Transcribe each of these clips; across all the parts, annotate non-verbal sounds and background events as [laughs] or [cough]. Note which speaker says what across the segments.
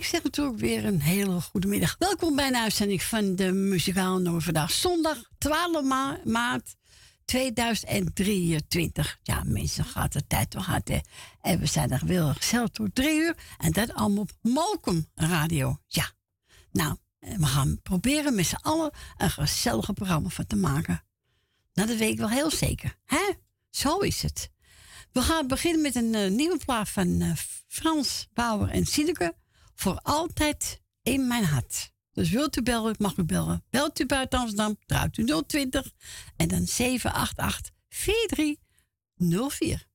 Speaker 1: ik zeg natuurlijk weer een hele goede middag. Welkom bij een uitzending van de Muzikale Noord. Vandaag zondag 12 maart 2023. Ja, mensen, gaat de tijd toch hard? En we zijn er weer gezellig tot drie uur. En dat allemaal op Malcolm Radio. Ja. Nou, we gaan proberen met z'n allen een gezellig programma van te maken. Nou, dat weet ik wel heel zeker. Hè? Zo is het. We gaan beginnen met een uh, nieuwe plaat van uh, Frans Bauer en Sineke voor altijd in mijn hart. Dus wilt u bellen, mag u bellen. Belt u buiten Amsterdam, draait u 020 en dan 788 4304.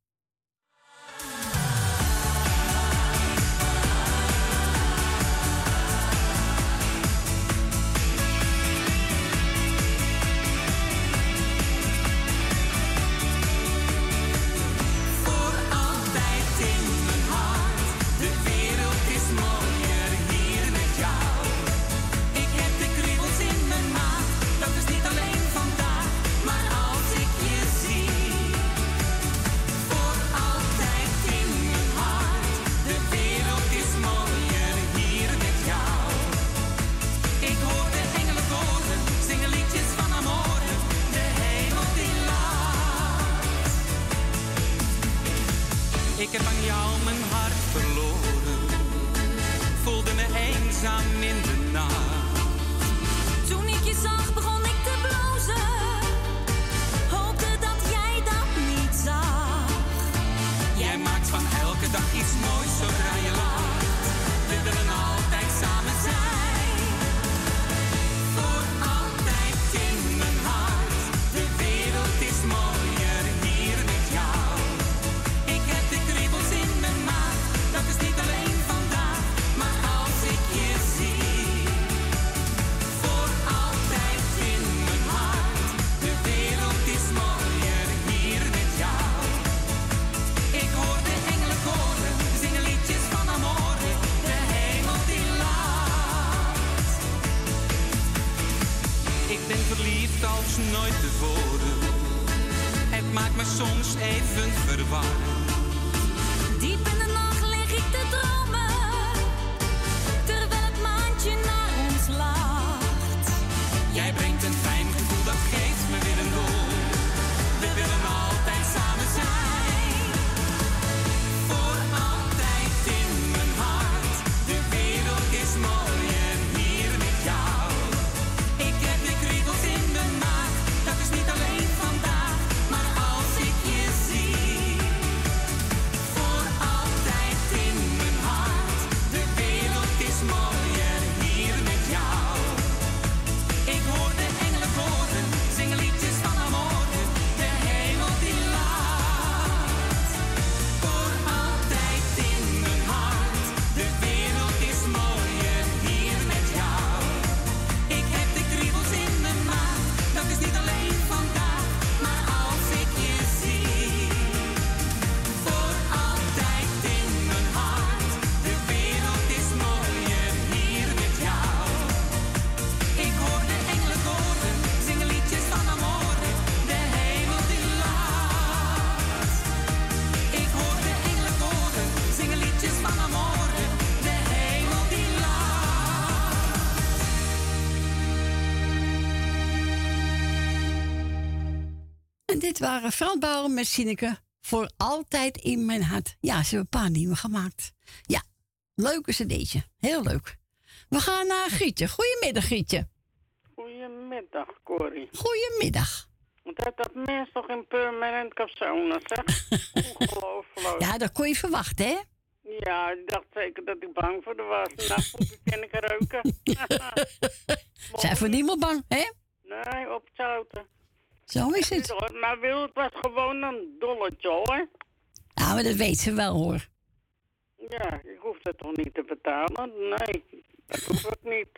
Speaker 1: Waren Frans met Sineke. Voor altijd in mijn hart. Ja, ze hebben een paar nieuwe gemaakt. Ja, leuk is deze. Heel leuk. We gaan naar Grietje. Goedemiddag, Grietje.
Speaker 2: Goedemiddag, Corrie.
Speaker 1: Goedemiddag.
Speaker 2: Dat dat mens toch in permanent capsule, zeg? [laughs] Ongelooflijk.
Speaker 1: Ja, dat kon je verwachten, hè?
Speaker 2: Ja, ik dacht zeker dat ik bang voor de was. Nou, goed, ken ik ruiken. [laughs] [laughs]
Speaker 1: Zijn voor niemand bang, hè?
Speaker 2: Nee, op het zouten.
Speaker 1: Zo is het.
Speaker 2: Maar wil het was gewoon een dolletje hoor.
Speaker 1: Maar dat weet ze wel hoor.
Speaker 2: Ja, ik hoef het toch niet te betalen? Nee, dat hoef ik [laughs] niet.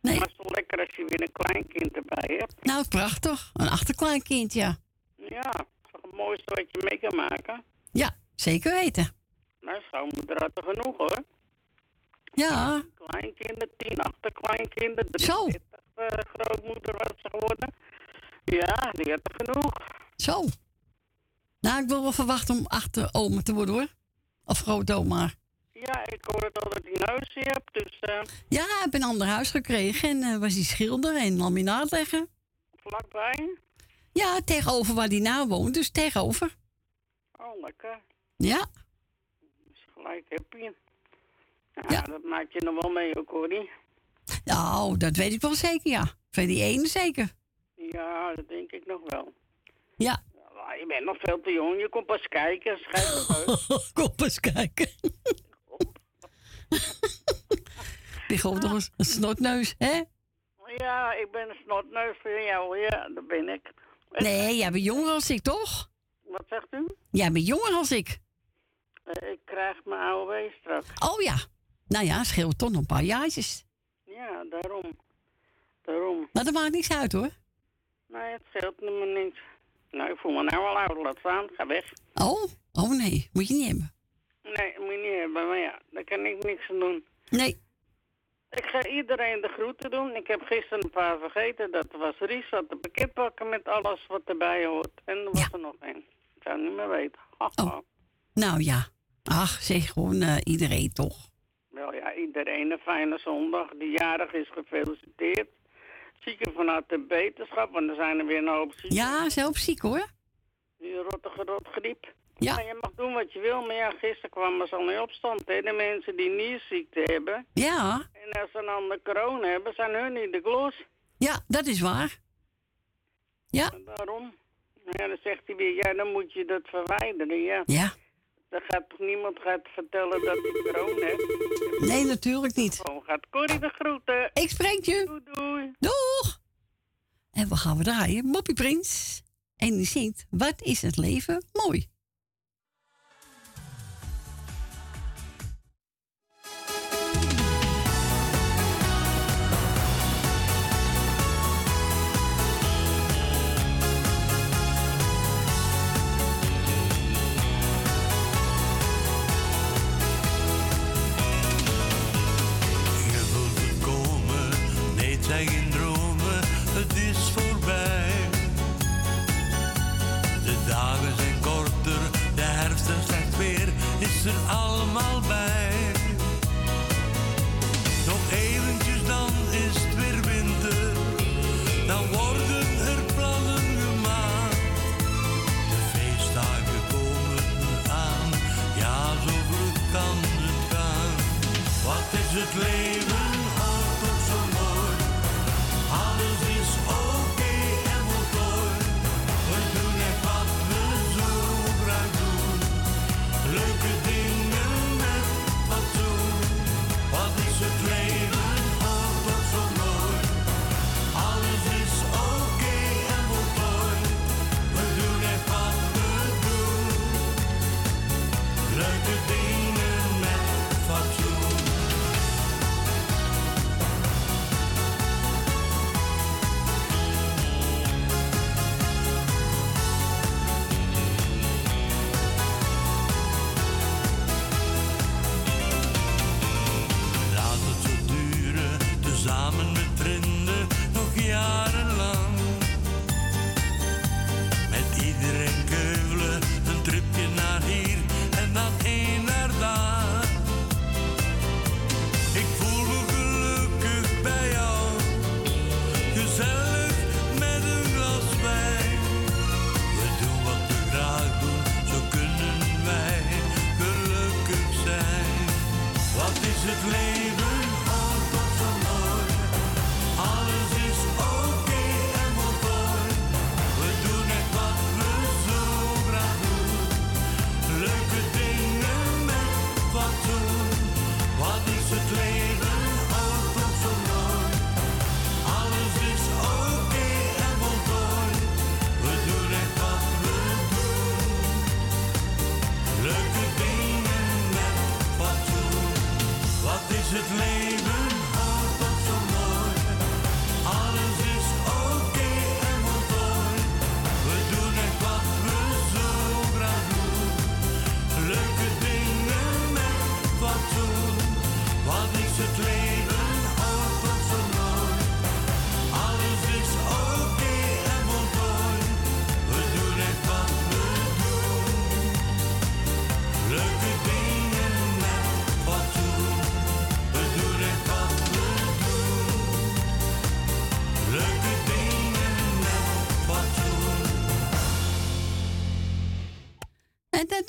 Speaker 3: Nee.
Speaker 2: Maar het is wel lekker als je weer een kleinkind erbij hebt.
Speaker 3: Nou, prachtig. Een achterkleinkind, ja.
Speaker 2: Ja, het is toch het mooiste wat je mee kan maken.
Speaker 3: Ja, zeker weten.
Speaker 2: Nou, schoonmoeder had er genoeg hoor.
Speaker 3: Ja,
Speaker 2: Kleinkinderen, tien achterkleinkinderen,
Speaker 3: Zo.
Speaker 2: 33 uh, grootmoeder was ze geworden. Ja, die had er genoeg.
Speaker 3: zo. Nou, ik wil wel verwachten om achteroma te worden, hoor. Of grootoma.
Speaker 2: Ja, ik hoor het al dat hij een huisje hebt, dus eh,
Speaker 3: Ja, ik heb een ander huis gekregen en eh, was die schilder en laminaat leggen.
Speaker 2: vlakbij.
Speaker 3: Ja, tegenover waar die nou woont, dus tegenover.
Speaker 2: Oh, lekker.
Speaker 3: Ja,
Speaker 2: Dus gelijk heb je. Ja,
Speaker 3: Ja.
Speaker 2: dat maak je nog wel mee ook hoor. die.
Speaker 3: nou, dat weet ik wel zeker, ja. Van die ene zeker.
Speaker 2: Ja, dat denk ik nog wel.
Speaker 3: Ja.
Speaker 2: Je bent nog veel te jong, je komt pas kijken, uit. [laughs]
Speaker 3: Kom eens kijken. [laughs] Die gewoon toch eens een snotneus, hè?
Speaker 2: Ja, ik ben een snotneus voor jou, ja, dat ben ik.
Speaker 3: Nee, jij bent jonger als ik, toch?
Speaker 2: Wat zegt u?
Speaker 3: Jij bent jonger als ik.
Speaker 2: Eh, ik krijg mijn AOW straks.
Speaker 3: Oh ja. Nou ja, scheelt toch nog een paar jaartjes.
Speaker 2: Ja, daarom. Daarom.
Speaker 3: Maar dat maakt niks uit, hoor.
Speaker 2: Nee, het scheelt me niks. Nou, ik voel me nou wel oud, laat staan, ga weg.
Speaker 3: Oh? Oh nee, moet je niet hebben.
Speaker 2: Nee, moet je niet hebben, maar ja, daar kan ik niks aan doen.
Speaker 3: Nee.
Speaker 2: Ik ga iedereen de groeten doen. Ik heb gisteren een paar vergeten. Dat was Ries, had de pakketpakken met alles wat erbij hoort. En er was
Speaker 3: Ja.
Speaker 2: er nog één. Ik zou niet meer weten. [laughs]
Speaker 3: Oh. Nou ja. Ach, zeg gewoon eh, iedereen toch.
Speaker 2: Wel ja, iedereen een fijne zondag. Die jarig is gefeliciteerd. Zieken vanuit de beterschap, want er zijn er weer een hoop zieken.
Speaker 3: Ja, zelf ziek hoor.
Speaker 2: Die rottige rotgriep.
Speaker 3: Ja.
Speaker 2: Maar je mag doen wat je wil, maar ja, gisteren kwam er al in opstand. Hè? De mensen die nierziekte hebben
Speaker 3: Ja.
Speaker 2: en als ze een ander corona hebben, zijn hun niet de klos.
Speaker 3: Ja, dat is waar. Ja.
Speaker 2: En daarom. Ja, dan zegt hij weer, ja, dan moet je dat verwijderen. Ja,
Speaker 3: Ja.
Speaker 2: Dan gaat toch niemand gaat vertellen dat hij corona heeft.
Speaker 3: Nee, natuurlijk niet.
Speaker 2: Gewoon gaat Corrie de groeten.
Speaker 3: Ik spreek je.
Speaker 2: Doei, doei.
Speaker 3: Doeg! En we gaan we draaien. Moppie Prins. En die zingt Wat is het leven mooi.
Speaker 4: Het leven,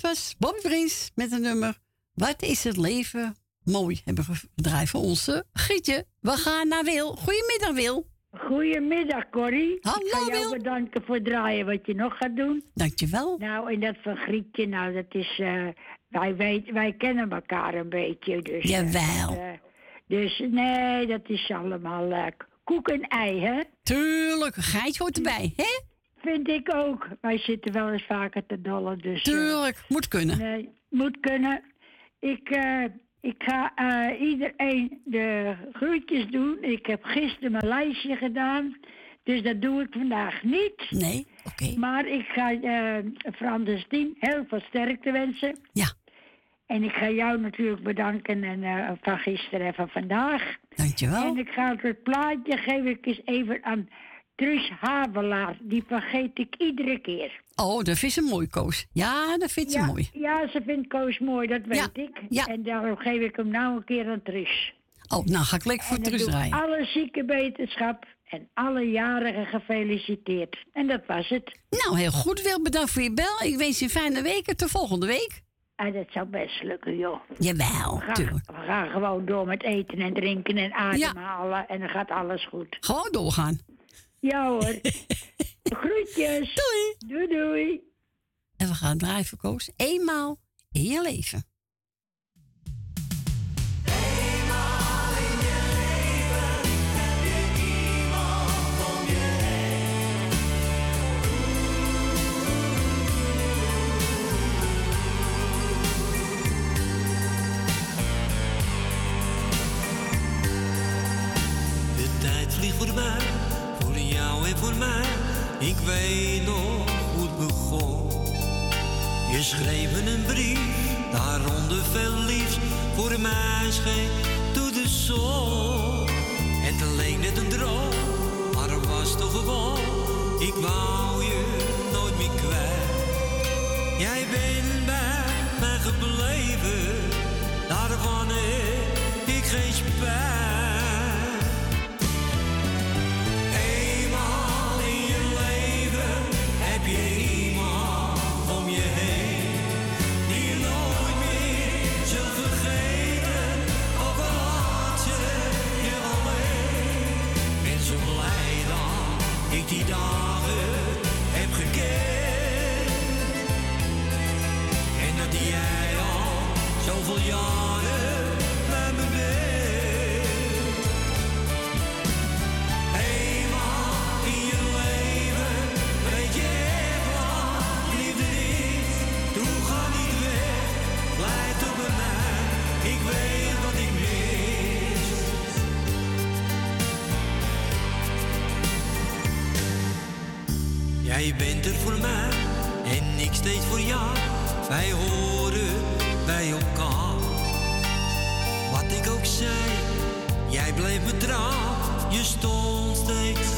Speaker 3: was Bobby Prins met een nummer. Wat is het leven mooi? Hebben we gedraaid voor onze Gietje. We gaan naar Wil. Goedemiddag, Wil.
Speaker 5: Goedemiddag, Corrie.
Speaker 3: Hallo,
Speaker 5: Ik ga jou
Speaker 3: Wil.
Speaker 5: bedanken voor het draaien wat je nog gaat doen.
Speaker 3: Dankjewel.
Speaker 5: Nou, en dat van Grietje, nou, dat is... eh, wij, weet, wij kennen elkaar een beetje, dus... eh,
Speaker 3: Jawel.
Speaker 5: eh, dus nee, dat is allemaal eh, koek en ei, hè?
Speaker 3: Tuurlijk, geitje hoort erbij, hè?
Speaker 5: Vind ik ook. Wij zitten wel eens vaker te dollen, dus... eh,
Speaker 3: Tuurlijk, moet kunnen.
Speaker 5: Nee, moet kunnen. Ik, eh, ik ga eh, iedereen de groetjes doen. Ik heb gisteren mijn lijstje gedaan. Dus dat doe ik vandaag niet.
Speaker 3: Nee, oké.
Speaker 5: Maar ik ga Frans de Stien heel veel sterkte wensen.
Speaker 3: Ja,
Speaker 5: En ik ga jou natuurlijk bedanken en, eh, van gisteren en van vandaag.
Speaker 3: dankjewel.
Speaker 5: En ik ga het plaatje geef ik eens even aan Truus Havelaar. Die vergeet ik iedere keer.
Speaker 3: Oh, dat vindt ze mooi, Koos. Ja, dat vindt ze
Speaker 5: ja,
Speaker 3: mooi.
Speaker 5: Ja, ze vindt Koos mooi, dat weet
Speaker 3: Ja,
Speaker 5: ik.
Speaker 3: ja.
Speaker 5: En daarom geef ik hem nou een keer aan Truus.
Speaker 3: Oh, nou ga ik lekker voor
Speaker 5: En dan
Speaker 3: terug
Speaker 5: doe ik
Speaker 3: draaien.
Speaker 5: alle ziekenwetenschap en alle jarigen gefeliciteerd. En dat was het.
Speaker 3: Nou, heel goed. Wil bedankt voor je bel. Ik wens je een fijne week. en Tot volgende week.
Speaker 5: En dat zou best lukken, joh.
Speaker 3: Jawel,
Speaker 5: We gaan,
Speaker 3: tuurlijk.
Speaker 5: we gaan gewoon door met eten en drinken en ademhalen. En dan gaat alles goed.
Speaker 3: Gewoon doorgaan.
Speaker 5: Ja hoor. [laughs] Groetjes.
Speaker 3: Doei.
Speaker 5: Doei doei.
Speaker 3: En we gaan draaien voor Koos. Eenmaal in je leven.
Speaker 6: Me een brief, daaronder veel liefs. Voor mij scheen door de zon. Het leek net een droom, maar het was toch gewoon. Ik wou je nooit meer kwijt. Jij bent bij mij gebleven, daarvan heb ik geen spijt. Jij bent er voor mij en ik steeds voor jou. Wij horen bij elkaar. Wat ik ook zei, jij bleef me. Je stond steeds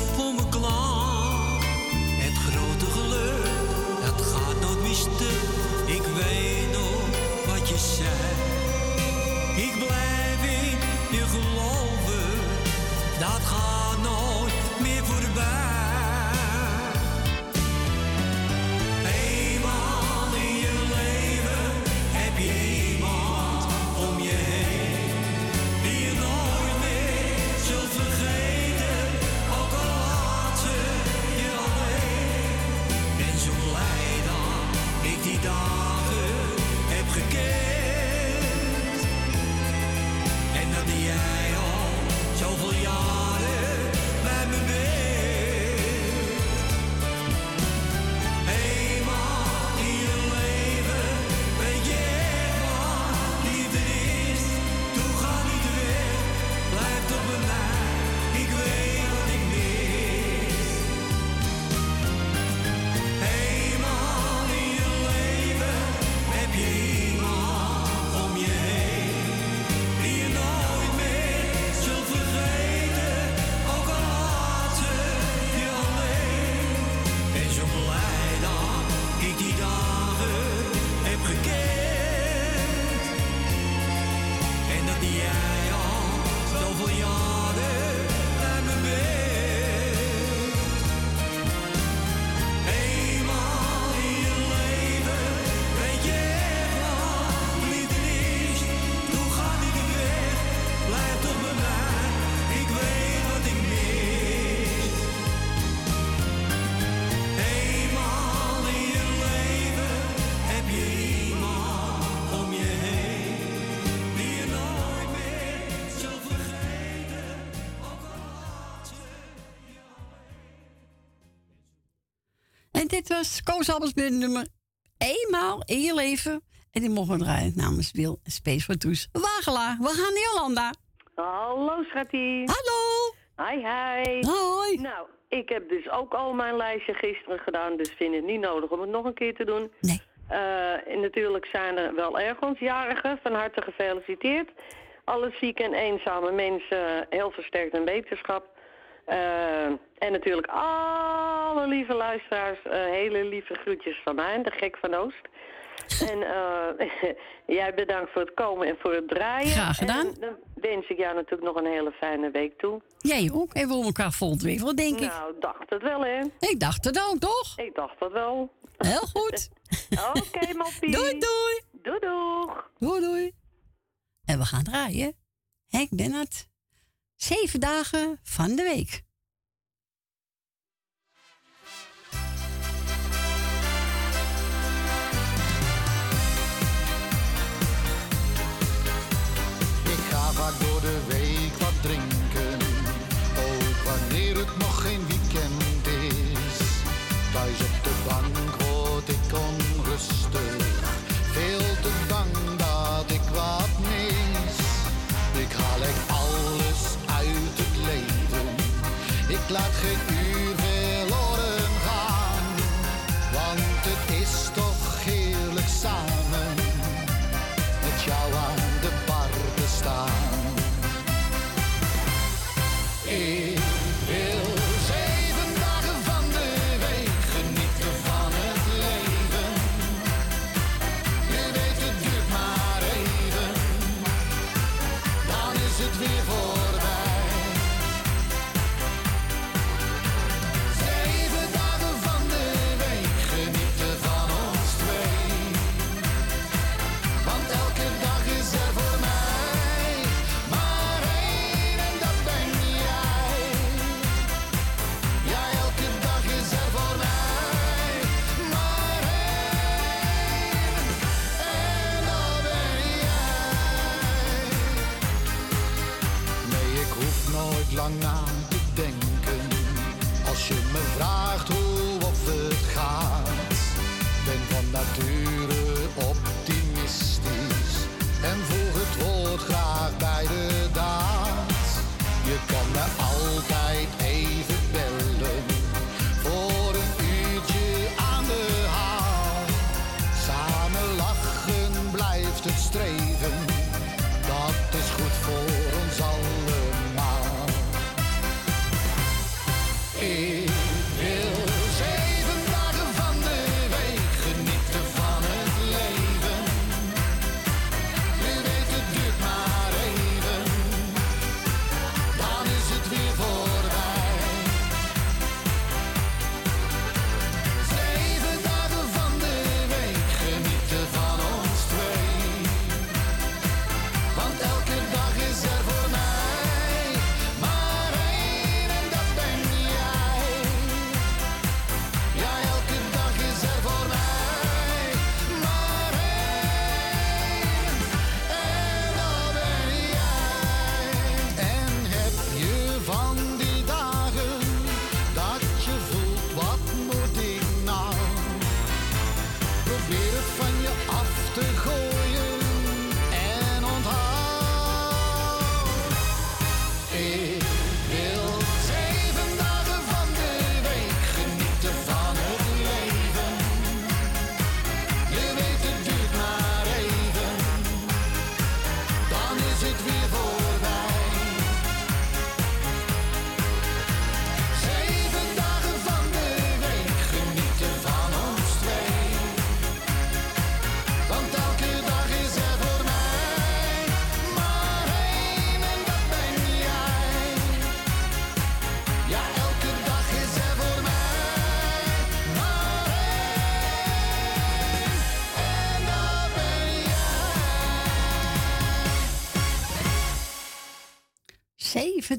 Speaker 3: was Koos Albers nummer eenmaal in je leven. En die mogen we draaien namens Wil en Space Toes Wagelaar. We gaan naar Jolanda.
Speaker 7: Hallo, schatje.
Speaker 3: Hallo.
Speaker 7: Hi, hi.
Speaker 3: Hoi.
Speaker 7: Nou, ik heb dus ook al mijn lijstje gisteren gedaan, dus vind het niet nodig om het nog een keer te doen.
Speaker 3: Nee.
Speaker 7: Uh, en natuurlijk zijn er wel ergens jarigen. Van harte gefeliciteerd. Alle zieke en eenzame mensen, heel versterkt en wetenschap. Uh, en natuurlijk alle lieve luisteraars, uh, hele lieve groetjes van mij, de gek van Oost. [laughs] En uh, [laughs] jij bedankt voor het komen en voor het draaien.
Speaker 3: Graag gedaan.
Speaker 7: En dan wens ik jou natuurlijk nog een hele fijne week toe.
Speaker 3: Jij ook. En we elkaar volgende week wel, denk ik.
Speaker 7: Nou, dacht het wel, hè?
Speaker 3: Ik dacht het ook, toch?
Speaker 7: Ik dacht het wel.
Speaker 3: Heel goed. [laughs]
Speaker 7: Oké, okay, moppie.
Speaker 3: Doei, doei.
Speaker 7: Doei, doeg.
Speaker 3: Doei, doei. En we gaan draaien. Henk Bennett. Zeven dagen van de week.
Speaker 8: week laat geen uur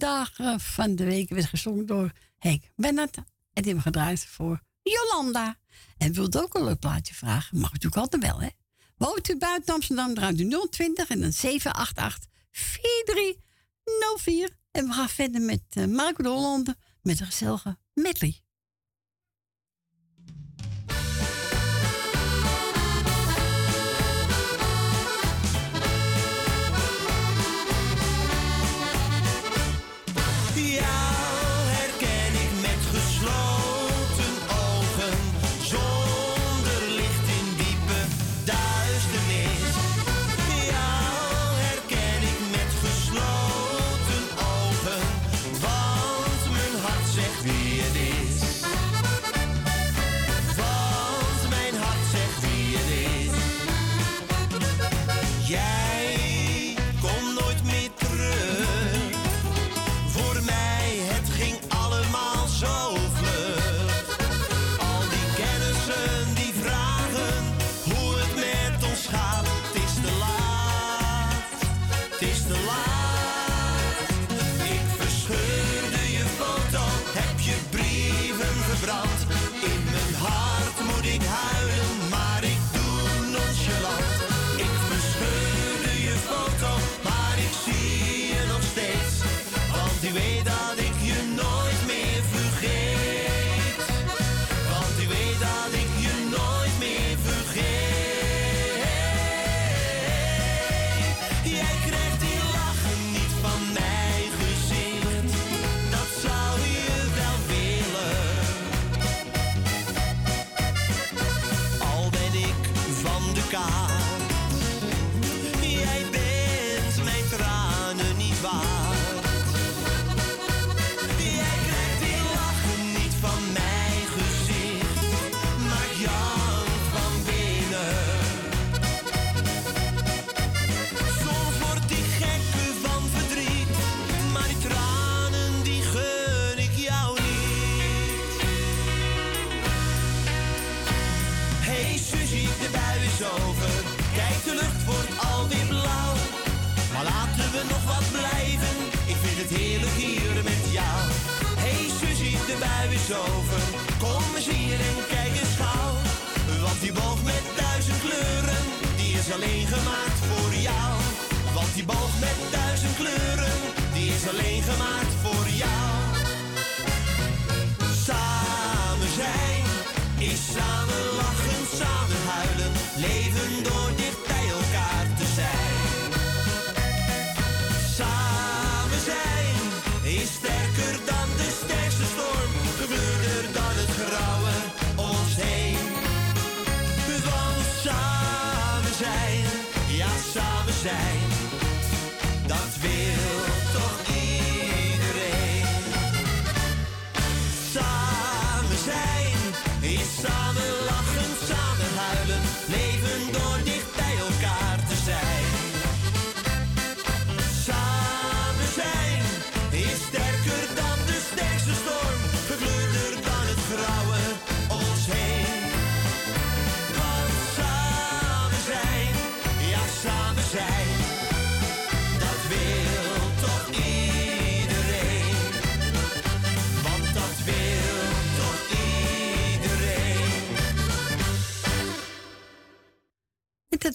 Speaker 8: dagen van de week
Speaker 3: werd gezongen door Henk Bennett. En die we gedraaid voor Jolanda. En wilt ook een leuk plaatje vragen? Mag natuurlijk altijd wel, hè? Woont u buiten Amsterdam, draait u 020 en dan 788 4304. En we gaan verder met uh, Marco de Hollander met een gezellige medley.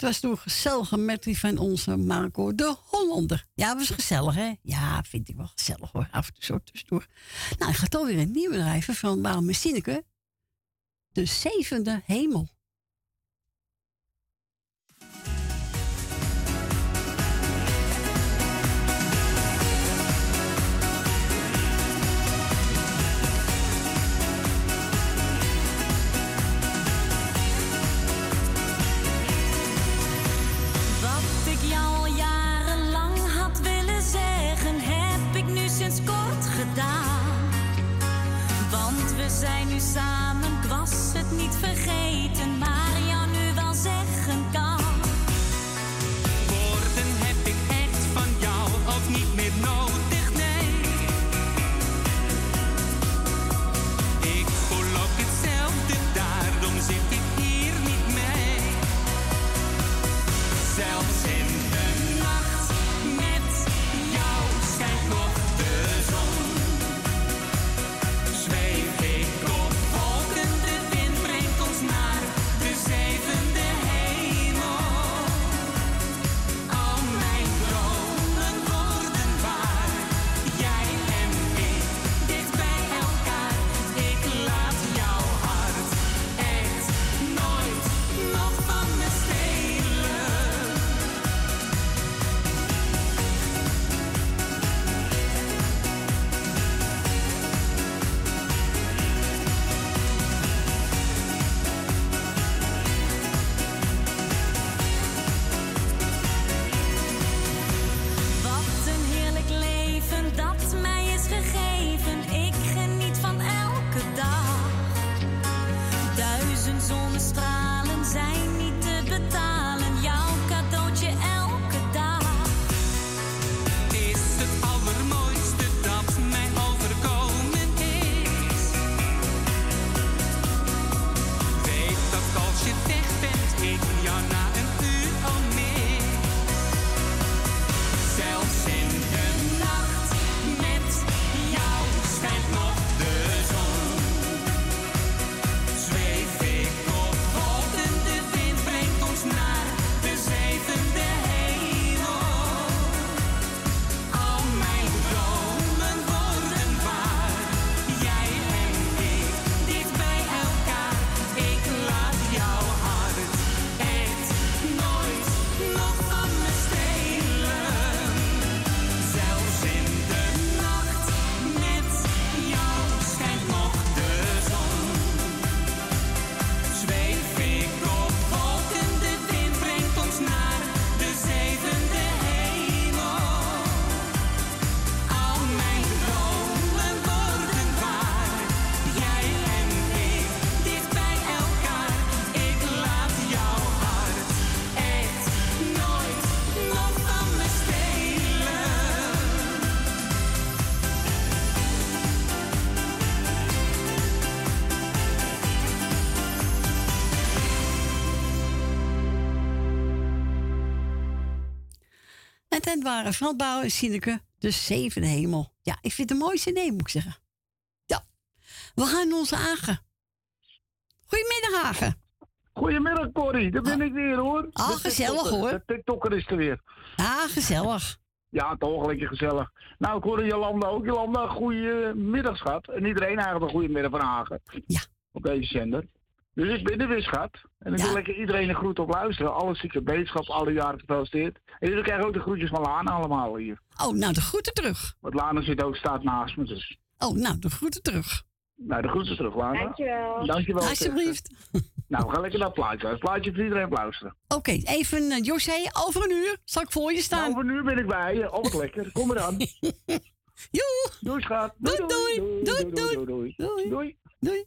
Speaker 1: Was toen gezellige metrie van onze Marco de Hollander. Ja, was gezellig, hè? Ja, vind ik wel gezellig hoor. Af en toe zo tussendoor. Nou, ik ga toch weer een nieuwe drijven van Waarom Messineke. De zevende hemel.
Speaker 3: En waren Bauer en Sineke, de zevende hemel. Ja, ik vind het een mooie cd, moet ik zeggen. Ja, we gaan onze Agen. Goedemiddag, Agen.
Speaker 9: Goedemiddag, Corrie. Daar ben ik weer, hoor.
Speaker 3: Ah,
Speaker 9: De
Speaker 3: gezellig, hoor.
Speaker 9: De TikToker is er weer.
Speaker 3: Ah, gezellig.
Speaker 9: Ja, toch lekker gezellig. Nou, ik hoorde Jolanda ook. Jolanda, goedemiddag, schat. En iedereen eigenlijk een goede middag van Hagen.
Speaker 3: Ja.
Speaker 9: Op deze zender. Dus ik ben er weer, schat. En ik
Speaker 3: Ja.
Speaker 9: wil lekker iedereen een groet op luisteren. Alle zieke beterschap, alle jaren gefeliciteerd. En jullie krijgen ook de groetjes van Lana allemaal hier.
Speaker 3: Oh, nou, de groeten terug.
Speaker 9: Want Lana zit ook, staat naast me dus.
Speaker 3: Oh, nou, de groeten terug.
Speaker 9: Nou, de groetjes terug, Lana.
Speaker 10: Dankjewel.
Speaker 9: Dankjewel.
Speaker 3: Alsjeblieft. [laughs]
Speaker 9: Nou, we gaan lekker naar het plaatje. Het plaatje voor iedereen op luisteren.
Speaker 3: Oké, even uh, José, over een uur zal ik voor je staan.
Speaker 9: Nou, voor nu ben ik bij je. Oh, wat lekker. Kom eraan. [laughs]
Speaker 3: Joe,
Speaker 9: Doei, schat.
Speaker 3: Doei, doei.
Speaker 9: Doei,
Speaker 3: Doei,
Speaker 9: doei, doei, doei.
Speaker 3: Doei.
Speaker 9: Doei.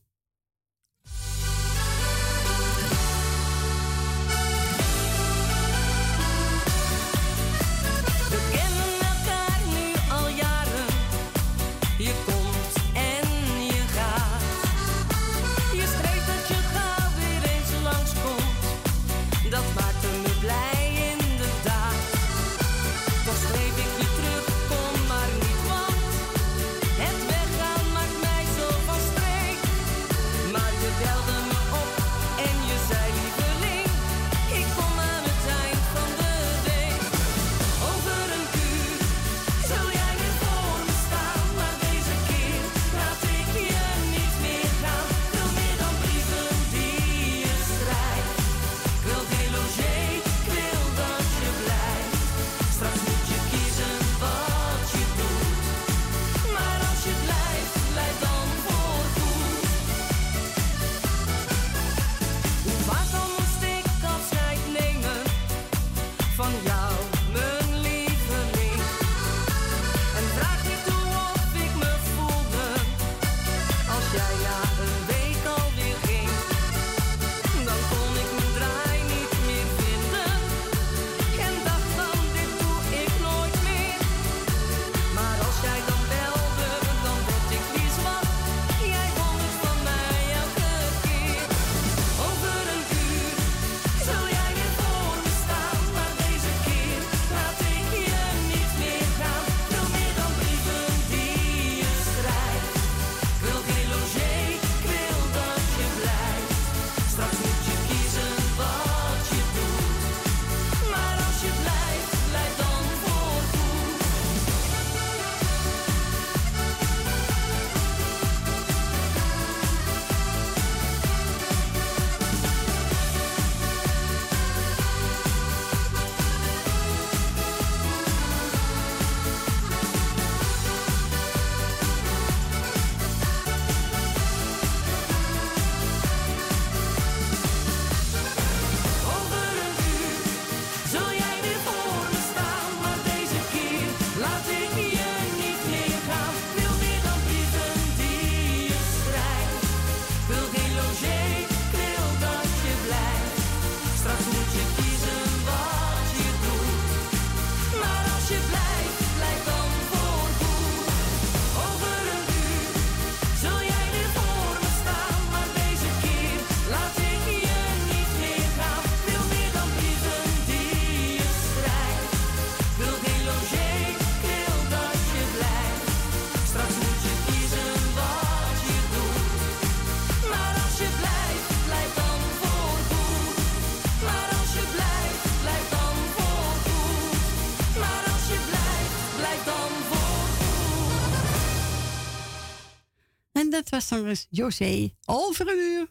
Speaker 11: Dat
Speaker 3: was dan eens José. Over een uur.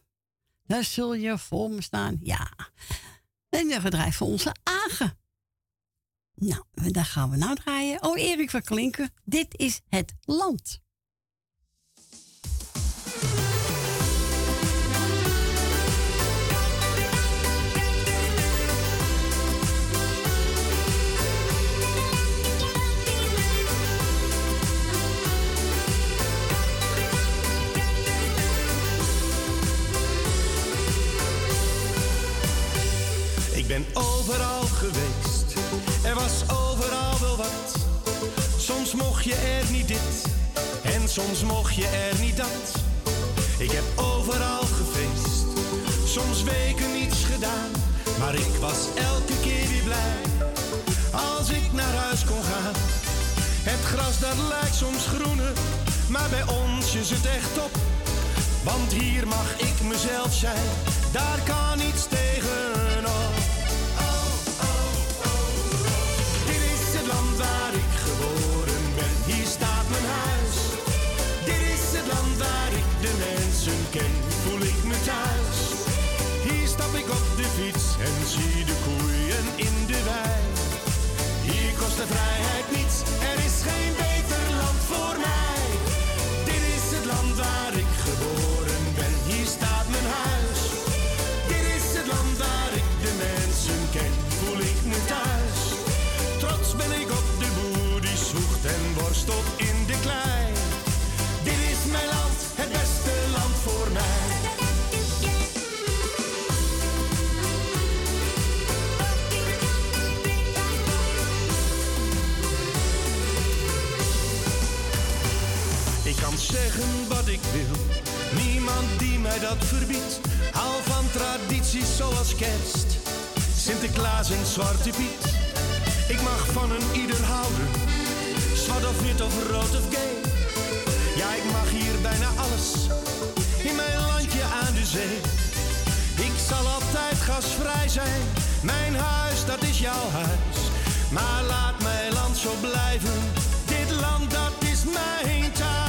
Speaker 3: Daar zul je voor me staan. Ja. En dan gedraaid onze Agen. Nou, daar gaan we nou draaien. Oh, Erik van Klinken. Dit is het land.
Speaker 4: Ik ben overal geweest, er was overal wel wat. Soms mocht je er niet dit en soms mocht je er niet dat. Ik heb overal gefeest, soms weken niets gedaan, maar ik was elke keer weer blij als ik naar huis kon gaan. Het gras dat lijkt soms groener, maar bij ons is het echt op. Want hier mag ik mezelf zijn, daar kan niets tegenop. wil. Niemand die mij dat verbiedt. Haal van tradities zoals kerst, Sinterklaas en Zwarte Piet. Ik mag van een ieder houden, zwart of wit of rood of gay. Ja, ik mag hier bijna alles, in mijn landje aan de zee. Ik zal altijd gasvrij zijn, mijn huis dat is jouw huis. Maar laat mijn land zo blijven, dit land dat is mijn thuis.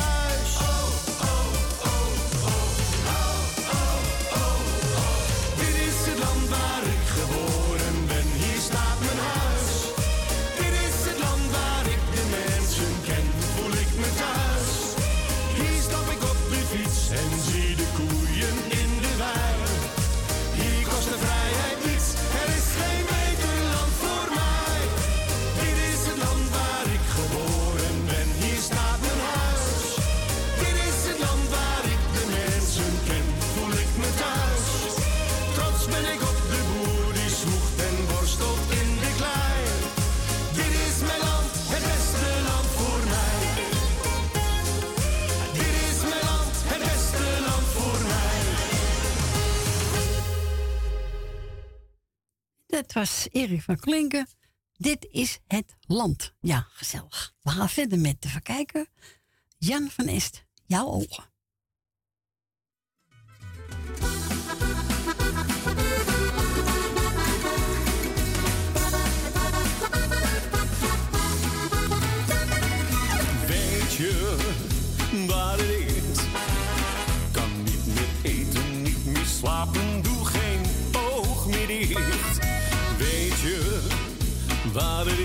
Speaker 4: Het
Speaker 3: was Erik van Klinken. Dit is het land. Ja, gezellig. We gaan verder met te verkijken. Jan van Est, jouw ogen.
Speaker 4: Waar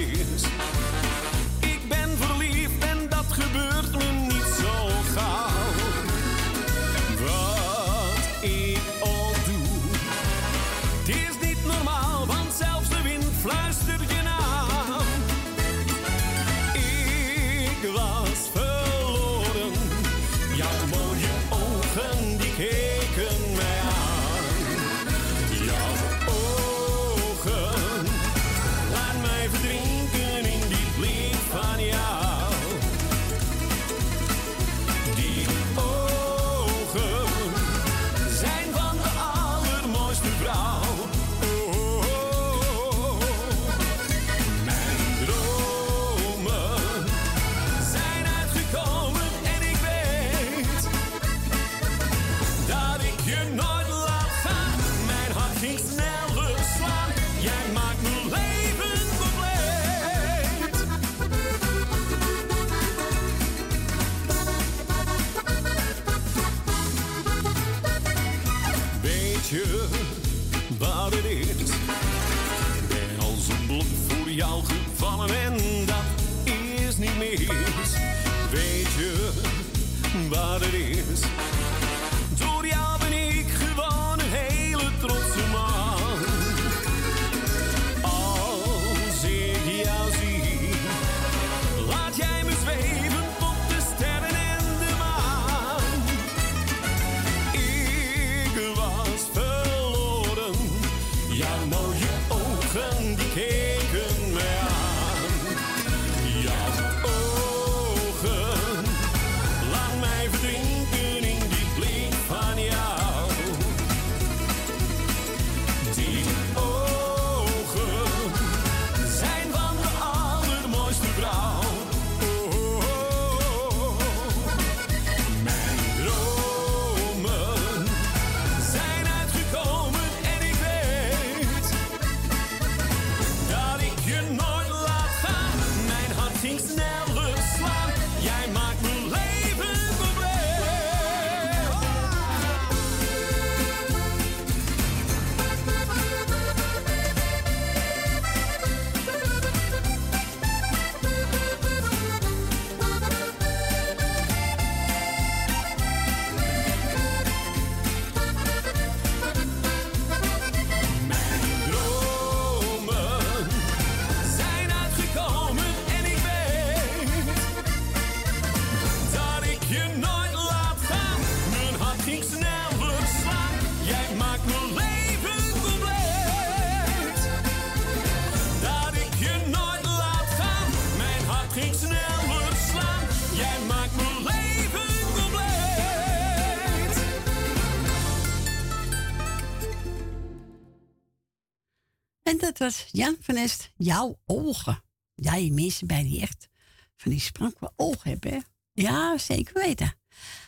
Speaker 12: Jan van Est, jouw ogen. Ja, die mensen bij die echt van die sprankwe ogen hebben. Ja, zeker weten.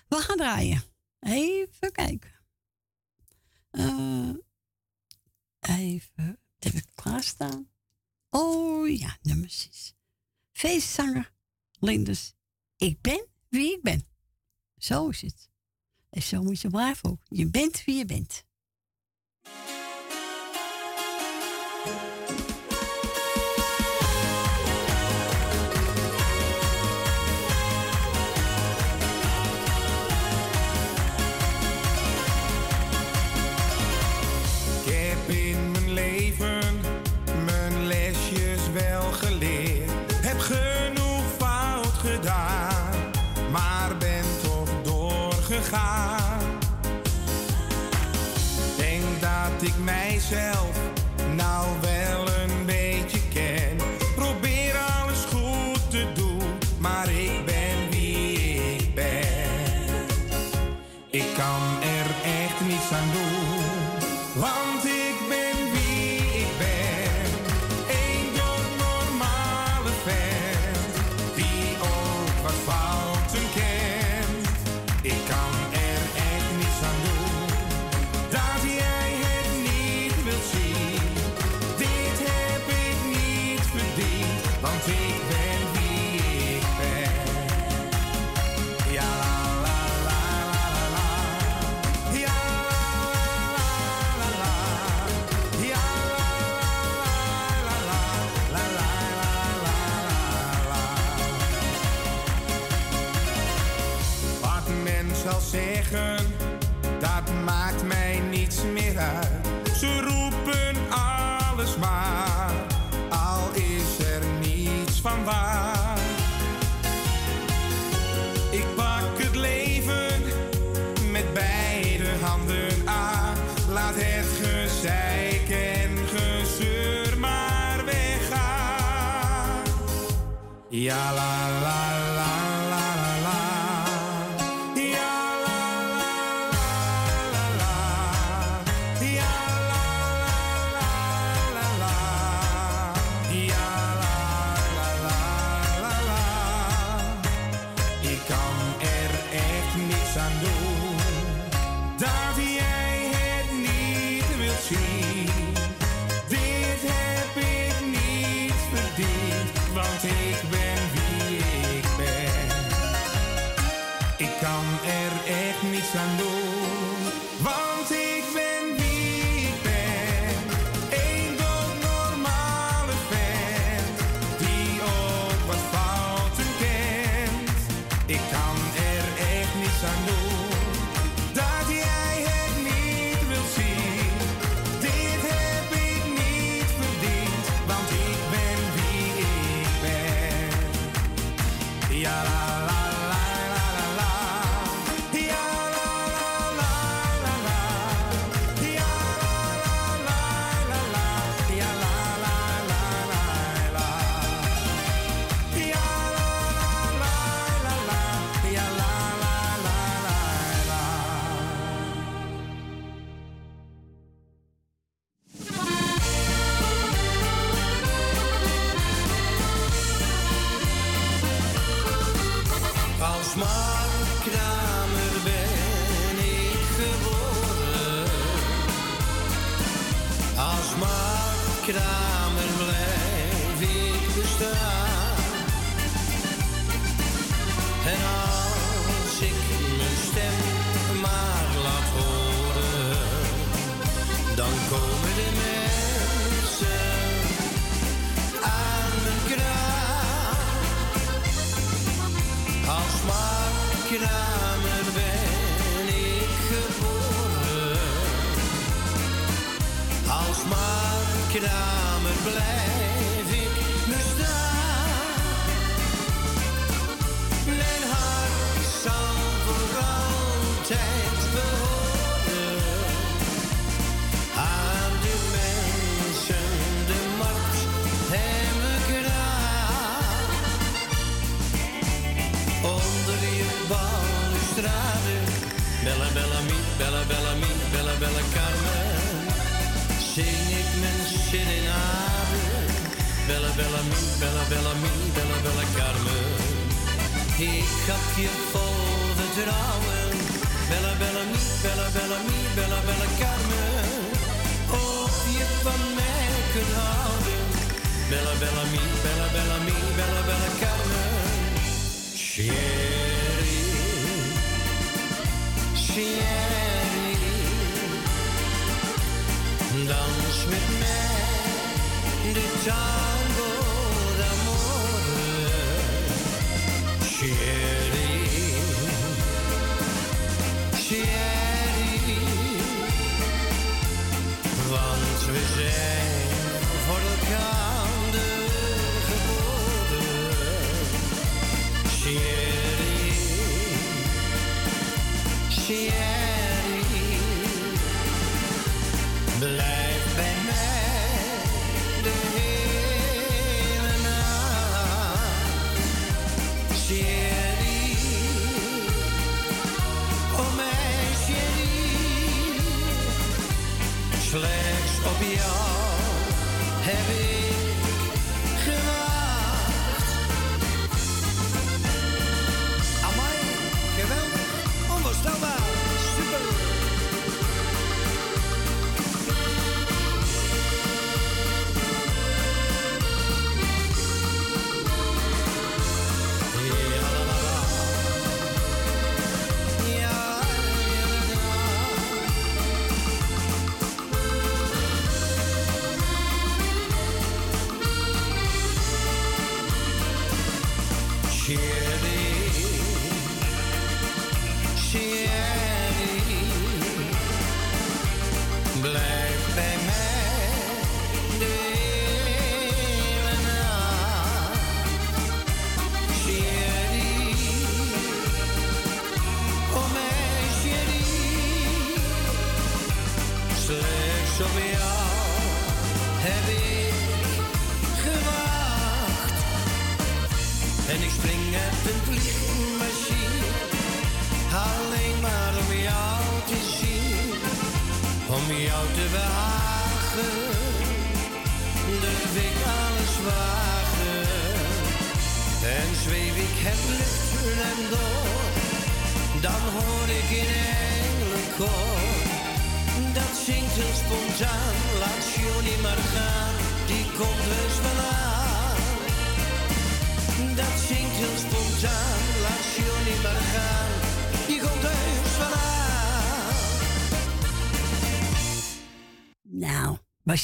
Speaker 12: We gaan draaien. Even kijken. Uh, even, heb ik klaarstaan? Oh ja, nummer 6. Feestzanger Lindes. Ik ben wie ik ben. Zo is het. En zo moet je blijven ook. Je bent wie je bent.
Speaker 8: alla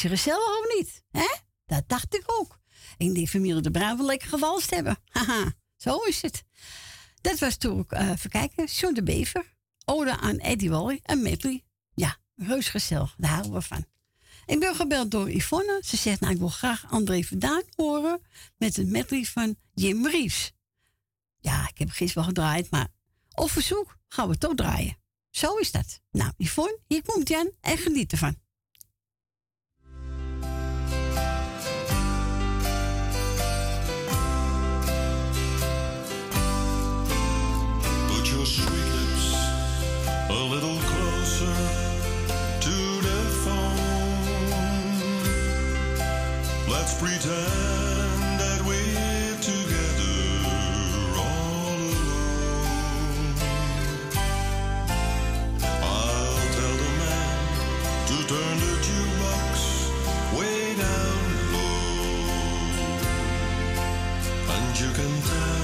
Speaker 8: je
Speaker 3: gezellig of niet? Hè? Dat dacht ik ook. Ik denk familie de Bruin wel lekker gewalst hebben. [laughs] Haha, zo is het. Dat was toen ook, eh even kijken, de Bever. Ode aan Eddie Wally en Medley. Ja, reus gezellig, daar houden we van. Ik ben gebeld door Yvonne. Ze zegt, nou, ik wil graag André Verdaan horen met een medley van Jim Reeves. Ja, ik heb gisteren wel gedraaid, maar op verzoek gaan we toch draaien. Zo is dat. Nou, Yvonne, hier komt Jan en geniet ervan.
Speaker 13: Little closer to the phone. Let's pretend that we're together all alone. I'll tell the man to turn the jukebox way down low. And you can tell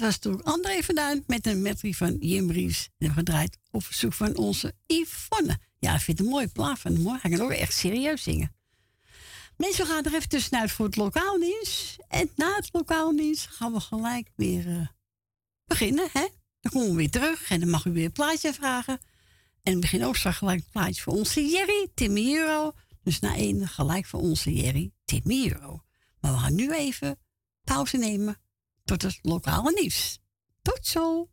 Speaker 3: dat was toen André van Duin met een medley van Jim Ries. En gedraaid op verzoek van onze Yvonne. Ja, ik vind het een mooie plaat van. Hij kan ook echt serieus zingen. Mensen, we gaan er even tussenuit voor het lokaal nieuws. En na het lokaal nieuws gaan we gelijk weer eh, beginnen. Hè? Dan komen we weer terug en dan mag u weer een plaatje vragen. En we beginnen ook straks gelijk een plaatje voor onze Jerry, Timmy Euro. Dus na één gelijk voor onze Jerry, Timmy Euro. Maar we gaan nu even pauze nemen tot het lokale nieuws. Tot zo!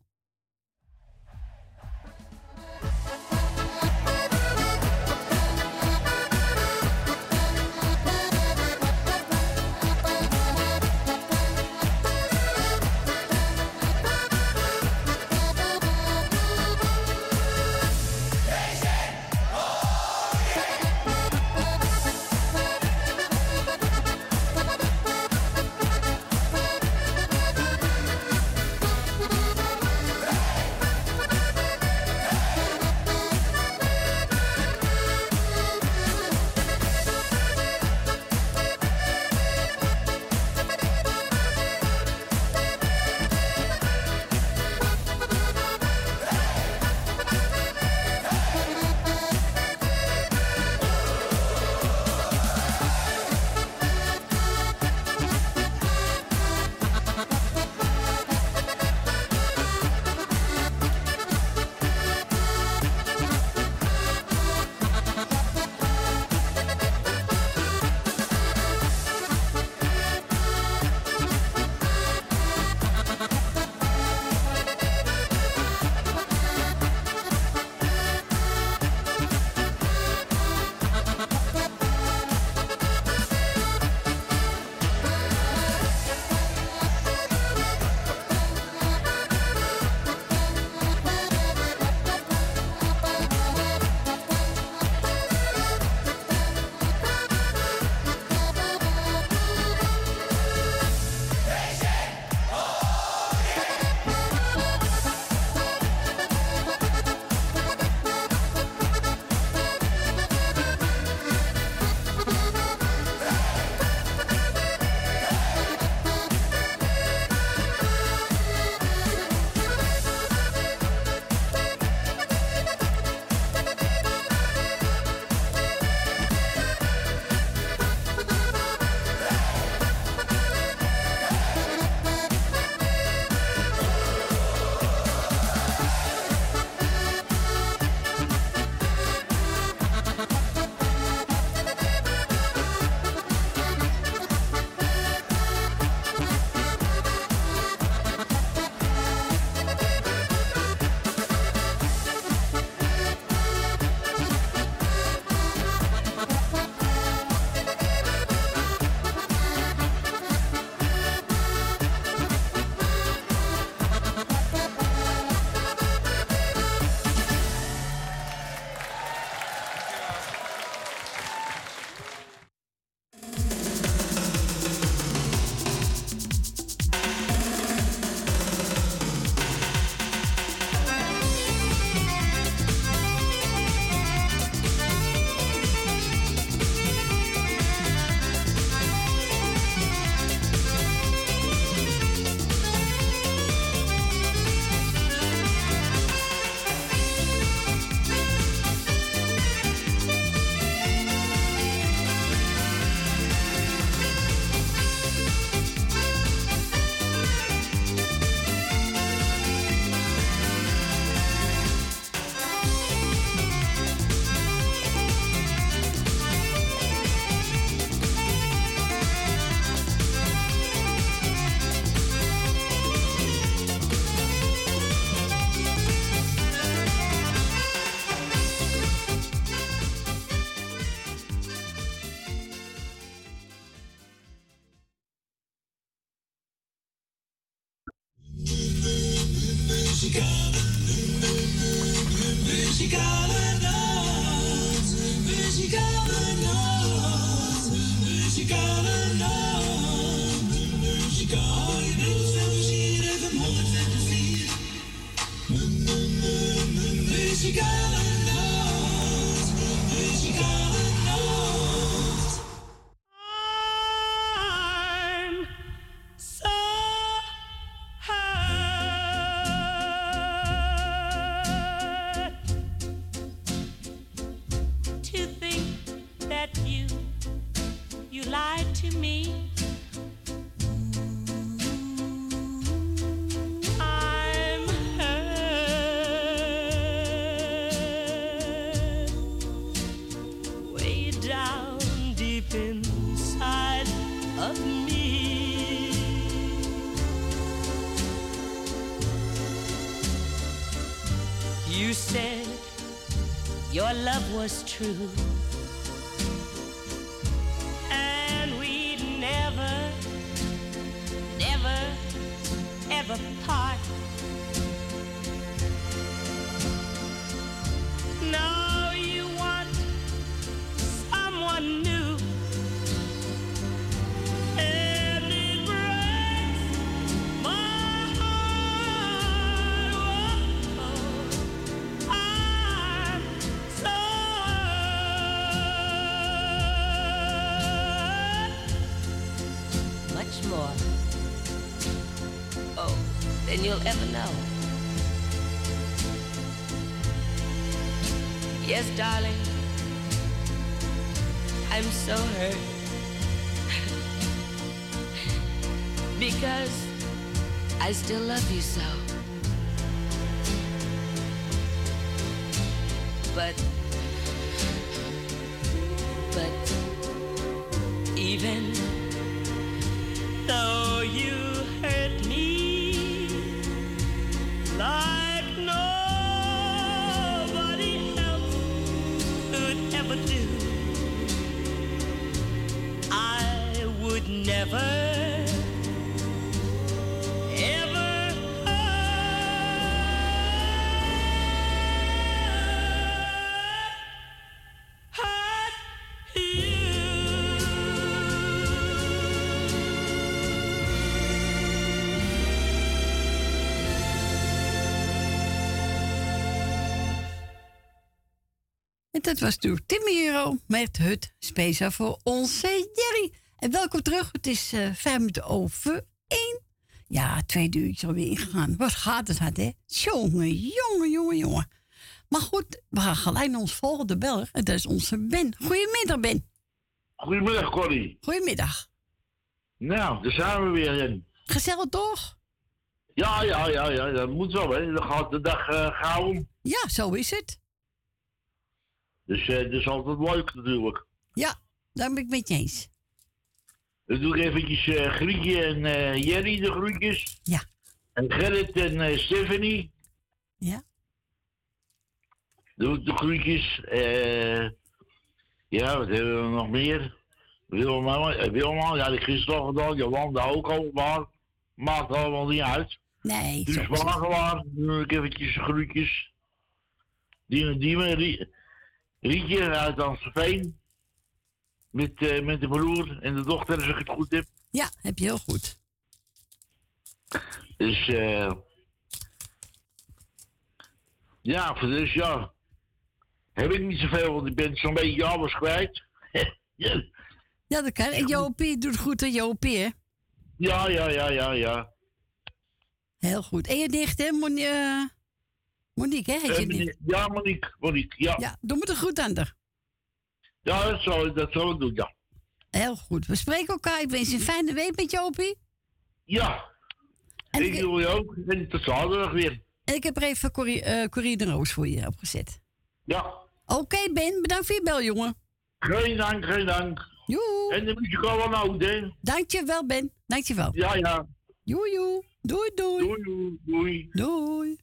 Speaker 9: Love was true. Darling. I'm so hurt. [laughs] because I still love you so. But, but, even though you could ever do, I would never,
Speaker 3: dat was toen Timmy Hero met het speciaal voor onze Jerry. En welkom terug. Het is eh vijf minuten over één. Ja, twee uur alweer ingegaan. Wat gaat het hard, hè? Jongen, jongen, jongen, jongen. Maar goed, we gaan gelijk naar ons volgende beller. En dat is onze Ben. Goedemiddag, Ben.
Speaker 14: Goedemiddag, Corrie.
Speaker 3: Goedemiddag.
Speaker 14: Nou, daar zijn we weer in.
Speaker 3: Gezellig toch?
Speaker 14: Ja, ja, ja, ja, dat moet zo, hè. Dan gaat de dag eh gauw.
Speaker 3: Ja, zo is het.
Speaker 14: Dus eh dat is altijd leuk natuurlijk.
Speaker 3: Ja, daar ben ik met je eens.
Speaker 14: Dan doe ik eventjes eh Grietje en eh, Jerry de groetjes.
Speaker 3: Ja.
Speaker 14: En Gerrit en eh, Stephanie.
Speaker 3: Ja.
Speaker 14: Doe ik de groetjes. eh ja, wat hebben we nog meer? Wilma, eh, Wilma, ja, die gisteren al gedaan. Jolanda ook al, maar maakt allemaal niet uit.
Speaker 3: Nee,
Speaker 14: Dus. Wagelaar, doe ik eventjes groetjes. Die, die, Rie- Rietje uit Amstelveen. Met, eh, met de broer en de dochter, als ik het goed heb.
Speaker 3: Ja, heb je heel goed.
Speaker 14: Dus, eh. ja, voor dus ja. Heb ik niet zoveel, want ik ben zo'n beetje alles kwijt. [laughs] ja,
Speaker 3: Ja, dat kan. En Jopie doet goed aan Jopie, hè?
Speaker 14: ja, ja, ja, ja, ja.
Speaker 3: Heel goed. En je nicht, hè? Moni eh, Monique, hè? Heet je
Speaker 14: Eh, ja, Monique, Monique, ja.
Speaker 3: Ja, doe me er goed aan haar.
Speaker 14: Ja, dat zal, dat zal ik doen, ja.
Speaker 3: Heel goed. We spreken elkaar. Ik wens je een fijne week met Jopie.
Speaker 14: Ja.
Speaker 3: En
Speaker 14: ik
Speaker 3: ik,
Speaker 14: wil je ook. En tot zaterdag weer.
Speaker 3: en ik heb er even Corrie, eh, Corrie de Roos voor je opgezet.
Speaker 14: Ja.
Speaker 3: Oké, Ben. Bedankt voor je bel, jongen.
Speaker 14: Geen dank, geen dank.
Speaker 3: Joe.
Speaker 14: En de muzikaal aan oud, hè?
Speaker 3: Dankjewel, Ben. Dankjewel.
Speaker 14: Ja, ja.
Speaker 3: Joe, joe. Doei, doei.
Speaker 14: Doei, doei. Doei.
Speaker 3: Doei.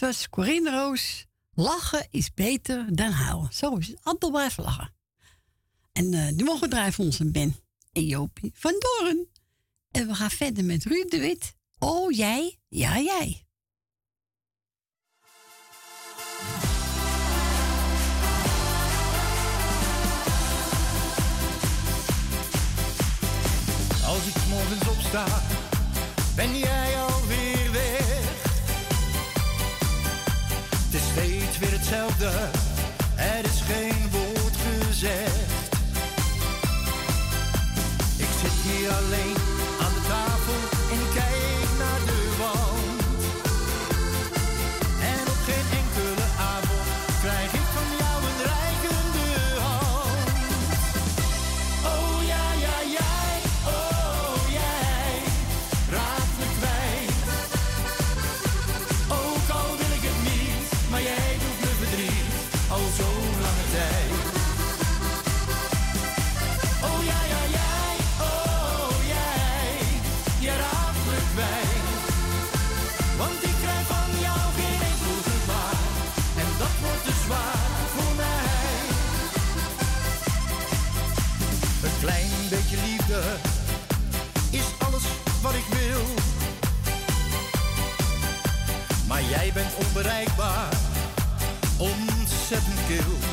Speaker 3: het was Corinne Roos. Lachen is beter dan houden. Zo is het. Altijd blijven lachen. En eh, nu mogen we drijven onze Ben en Jopie van Doren. En we gaan verder met Ruud de Wit. Oh, jij, ja, jij.
Speaker 12: Als ik morgens opsta, ben jij together. you.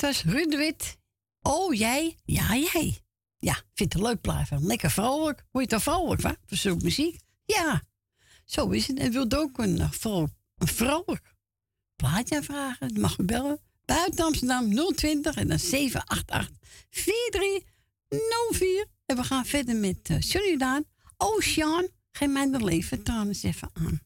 Speaker 12: dat
Speaker 3: was Rudwit. Oh, jij? Ja, jij. Ja, vind het een leuk plaatje. Lekker vrolijk. hoe je toch vrolijk hè? Verzoek muziek? Ja, zo is het. En wilt ook een, eh, vrolijk, een plaatje aanvragen? Dan mag u bellen. Buiten Amsterdam 020 en dan 788 4304. En we gaan verder met eh, uh, Ocean, Daan. Oh, Sean geen mij leven
Speaker 1: tranen eens even aan.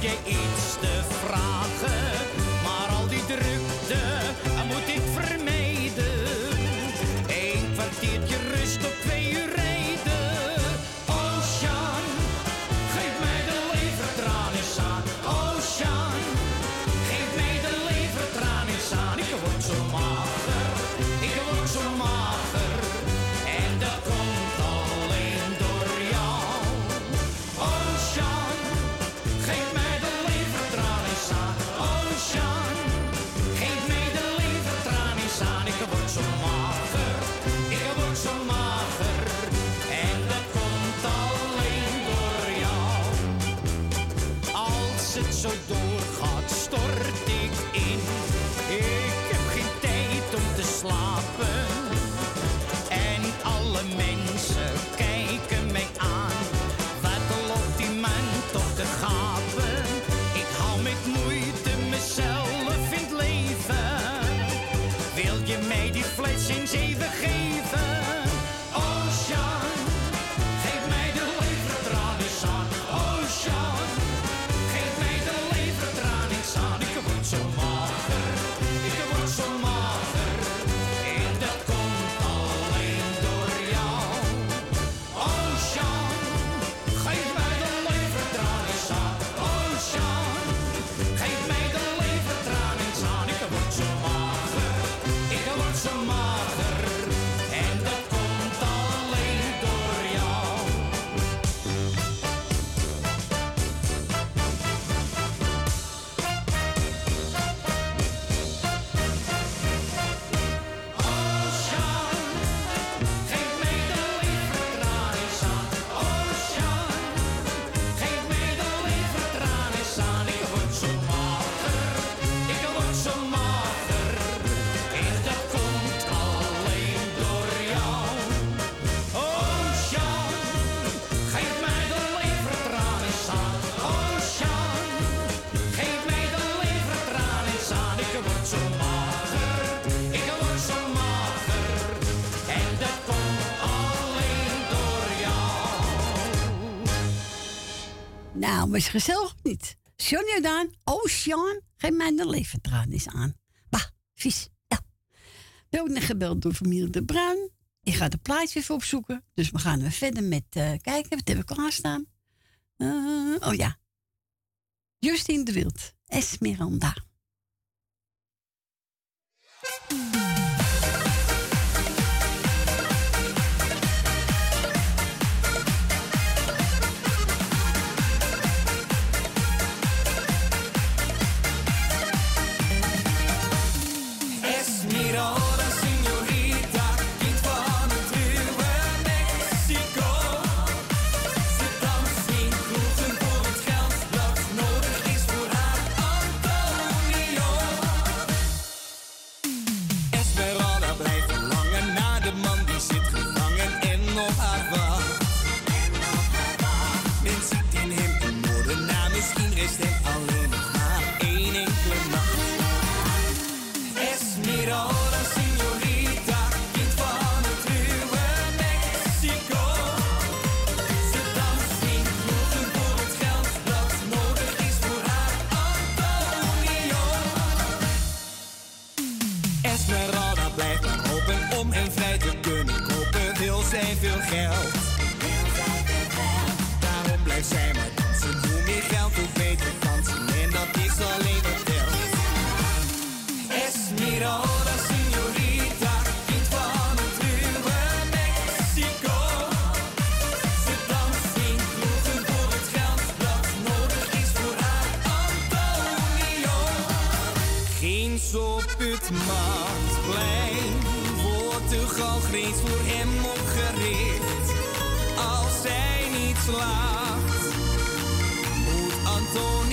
Speaker 1: Gay E.
Speaker 3: Zeven. Was gezellig of niet? John Jordaan, oh Sean, geef mij de leventranis aan. Bah, vies, ja. We hebben ook gebeld door familie De Bruin. Ik ga de plaatje even opzoeken. Dus we gaan weer verder met eh, kijken. Wat hebben we klaarstaan? Eh, oh ja. Justine de Wild. Esmeralda,
Speaker 1: zij slaagt, moet Antonio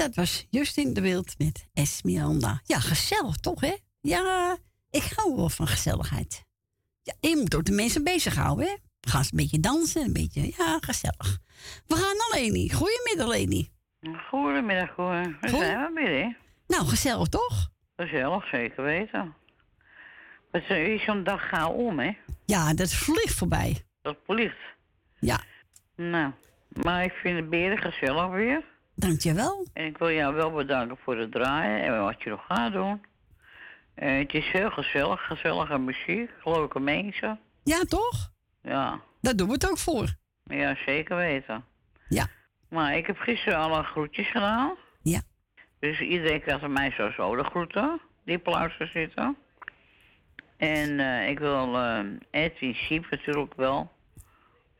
Speaker 1: dat
Speaker 3: was Justin de Wild met Esmeralda. Ja, gezellig toch, hè? Ja, ik hou wel van gezelligheid. Ja, je moet ook de mensen bezighouden, hè? We gaan eens een beetje dansen, een beetje, ja, gezellig. We gaan naar Leni. Goedemiddag, Leni.
Speaker 15: Goedemiddag, hoor. We
Speaker 3: Goed.
Speaker 15: zijn we weer, hè?
Speaker 3: Nou, gezellig toch?
Speaker 15: Gezellig, zeker weten. Het is zo'n dag gauw om, hè?
Speaker 3: Ja, dat vliegt voorbij.
Speaker 15: Dat vliegt.
Speaker 3: Ja.
Speaker 15: Nou, maar ik vind het beren gezellig weer.
Speaker 3: Dankjewel.
Speaker 15: En ik wil jou wel bedanken voor het draaien en wat je nog gaat doen. Eh, het is heel gezellig, gezellige muziek, leuke mensen.
Speaker 3: Ja, toch?
Speaker 15: Ja,
Speaker 3: Daar doen we het ook voor.
Speaker 15: ja zeker weten.
Speaker 3: Ja.
Speaker 15: Maar ik heb gisteren alle groetjes gedaan.
Speaker 3: Ja.
Speaker 15: Dus iedereen krijgt van mij sowieso de groeten, die op luisteren zitten. En eh, ik wil eh, Edwin Siep natuurlijk wel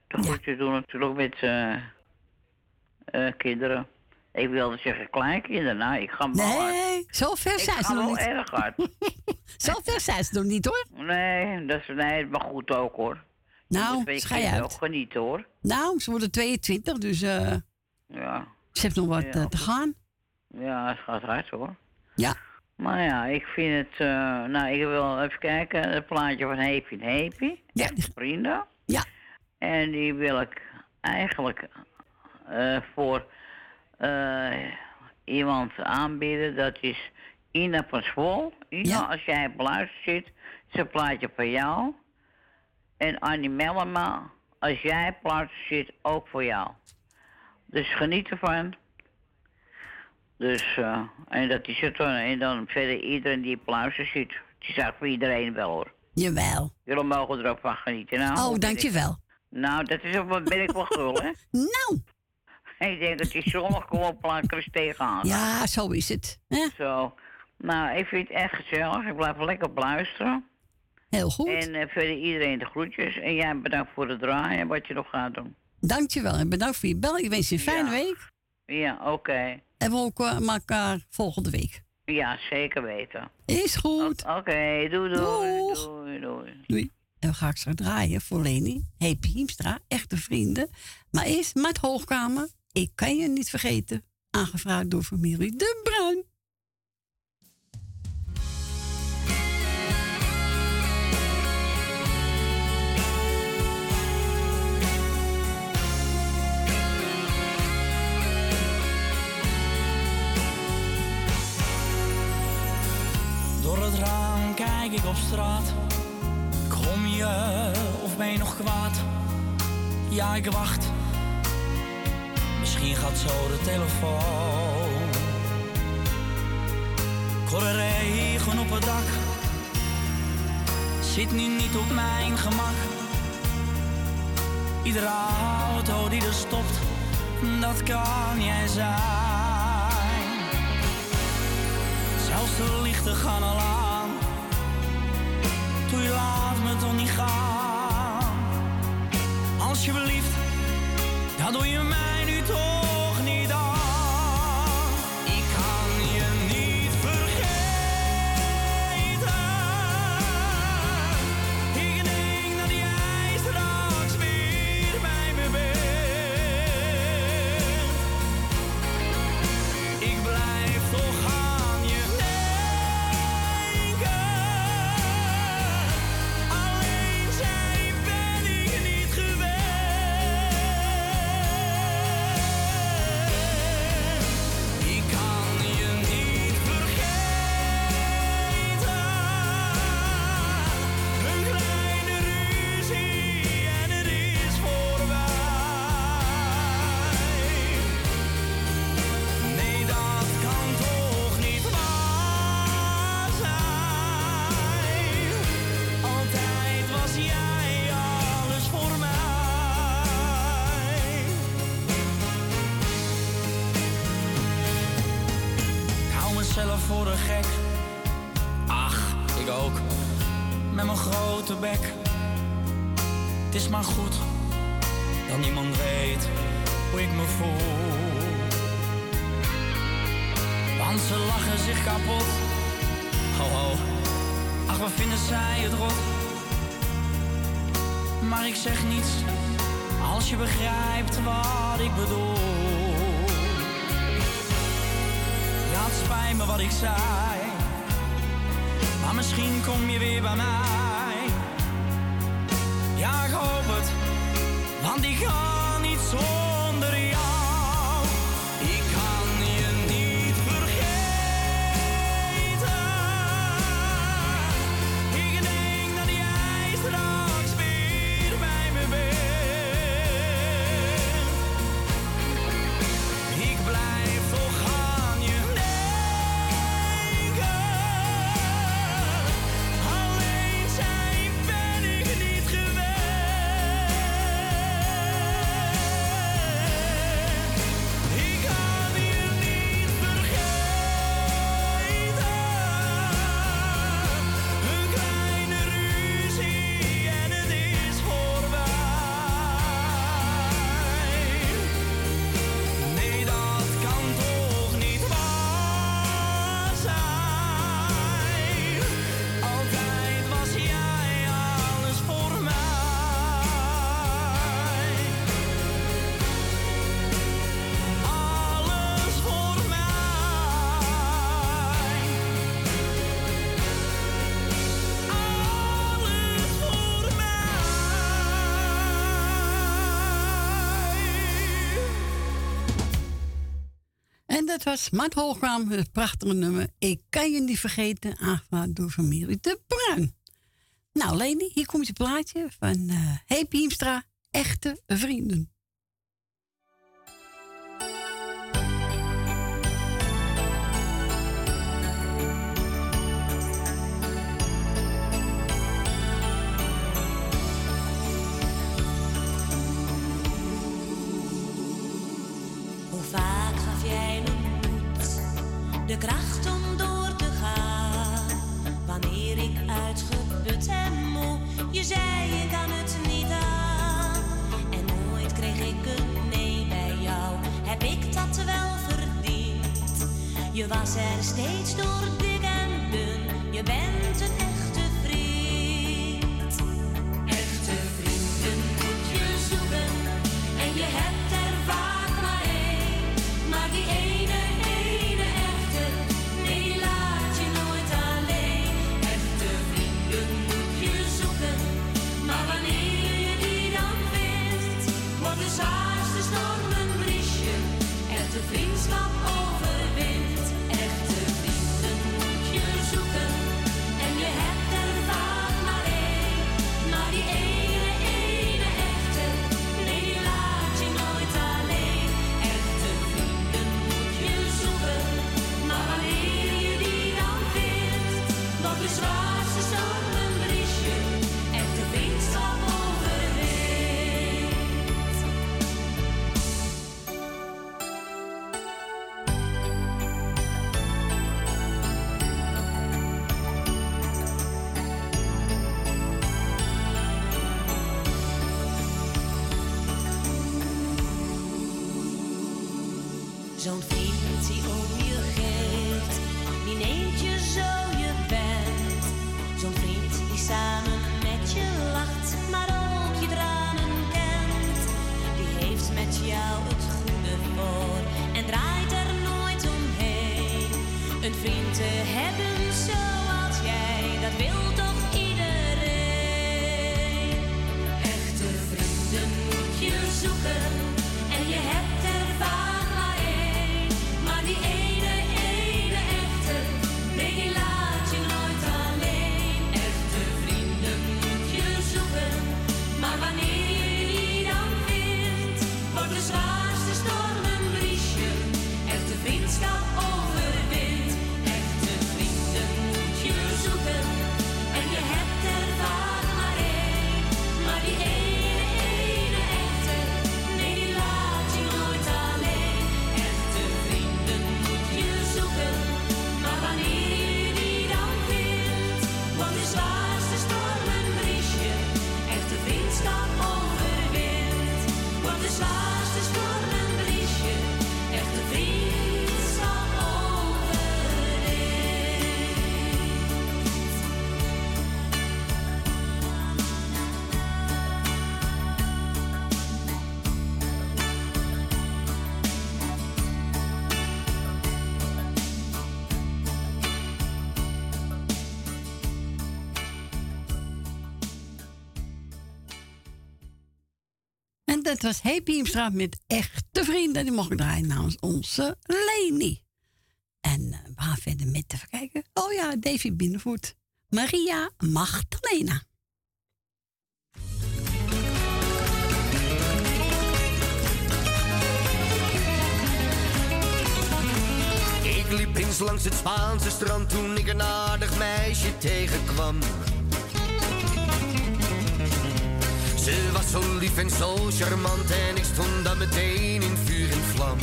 Speaker 15: de groetjes doen natuurlijk met kinderen. Ik wilde zeggen kleinkinderen, nou ik ga wel hard.
Speaker 3: Nee, zo ver zijn ze
Speaker 15: ga
Speaker 3: nog
Speaker 15: wel
Speaker 3: niet.
Speaker 15: erg hard. [laughs]
Speaker 3: Zo ver zijn ze nog niet, hoor.
Speaker 15: Nee, dat is nee, maar goed ook hoor.
Speaker 3: Nou, schei
Speaker 15: kinderen
Speaker 3: uit.
Speaker 15: ook genieten hoor.
Speaker 3: Nou, ze worden 22, dus eh,
Speaker 15: Ja,
Speaker 3: ze heeft nog wat
Speaker 15: Ja.
Speaker 3: eh, te gaan.
Speaker 15: ja, het gaat hard hoor.
Speaker 3: Ja.
Speaker 15: Maar ja, ik vind het, eh, nou ik wil even kijken, het plaatje van Happy en Happy.
Speaker 3: Ja.
Speaker 15: Vrienden.
Speaker 3: Ja.
Speaker 15: En die wil ik eigenlijk voor eh, iemand aanbieden. Dat is Ina van Zwol. Ina, als jij op luister zit, is een plaatje voor jou. En Annie Mellema, als jij op luister zit, ook voor jou. Dus geniet ervan. Dus, eh, en dat is het dan. En dan verder iedereen die op luister zit. Het is eigenlijk voor iedereen wel hoor.
Speaker 3: Jawel.
Speaker 15: Jullie mogen er ook van genieten. Nou,
Speaker 3: Oh, dankjewel.
Speaker 15: ik- Nou, dat is ook, wat ben ik wel gul, hè? [laughs]
Speaker 3: Nou.
Speaker 15: Ik denk dat die zonnig gewoon plankers tegenaan.
Speaker 3: Ja, zo is het. hè?
Speaker 15: Zo. Nou, ik vind het echt gezellig. Ik blijf lekker luisteren.
Speaker 3: Heel goed.
Speaker 15: En eh, verder iedereen de groetjes. En jij bedankt voor het draaien, wat je nog gaat doen.
Speaker 3: Dankjewel en bedankt voor je bel. Ik wens je een fijne week.
Speaker 15: Ja, oké.
Speaker 3: En we ook elkaar volgende week.
Speaker 15: Ja, zeker weten.
Speaker 3: Is goed.
Speaker 15: Oké, doei doei.
Speaker 3: Doeg.
Speaker 15: Doei doei.
Speaker 3: Doei. En we gaan straks draaien voor Leni. Hey Hiemstra, echte vrienden. Maar eerst met Hoogkamer. Ik kan je niet vergeten. Aangevraagd door familie De Bruin.
Speaker 1: Door het raam kijk ik op straat. Kom je of ben je nog kwaad? Ja, ik wacht. Misschien gaat zo de telefoon. Ik hoor de regen op het dak. Zit nu niet op mijn gemak. Iedere auto die er stopt, dat kan jij zijn. Zelfs de lichten gaan al aan. Doe je laat me toch niet gaan. Alsjeblieft, dat doe je mij nu dat was
Speaker 3: Hoogkaam, het prachtige nummer. Ik kan je niet vergeten, aangevraagd door familie De Bruin. Nou, Leni, hier komt je plaatje van eh Hey Piemstra, echte vrienden.
Speaker 16: de kracht om door te gaan. Wanneer ik uitgeput en
Speaker 17: moe, je zei ik kan het niet aan. En nooit kreeg ik een nee bij jou, heb ik dat wel verdiend? Je was er steeds
Speaker 18: door Het was Happy Hiemstra met echte vrienden. Die mocht ik draaien namens onze Leni. En eh, we gaan verder met, te kijken. Oh ja, Davy Binnenvoet. Maria Magdalena.
Speaker 19: Ik liep eens langs het Spaanse strand toen ik een aardig meisje tegenkwam. Ze was zo lief en zo charmant en ik stond dan meteen in vuur en vlam.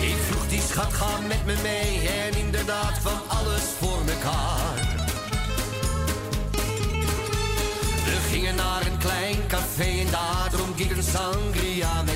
Speaker 19: Ik vroeg die schat, ga met me mee en inderdaad van alles voor mekaar. We gingen naar een klein café en daar dronk ik een sangria met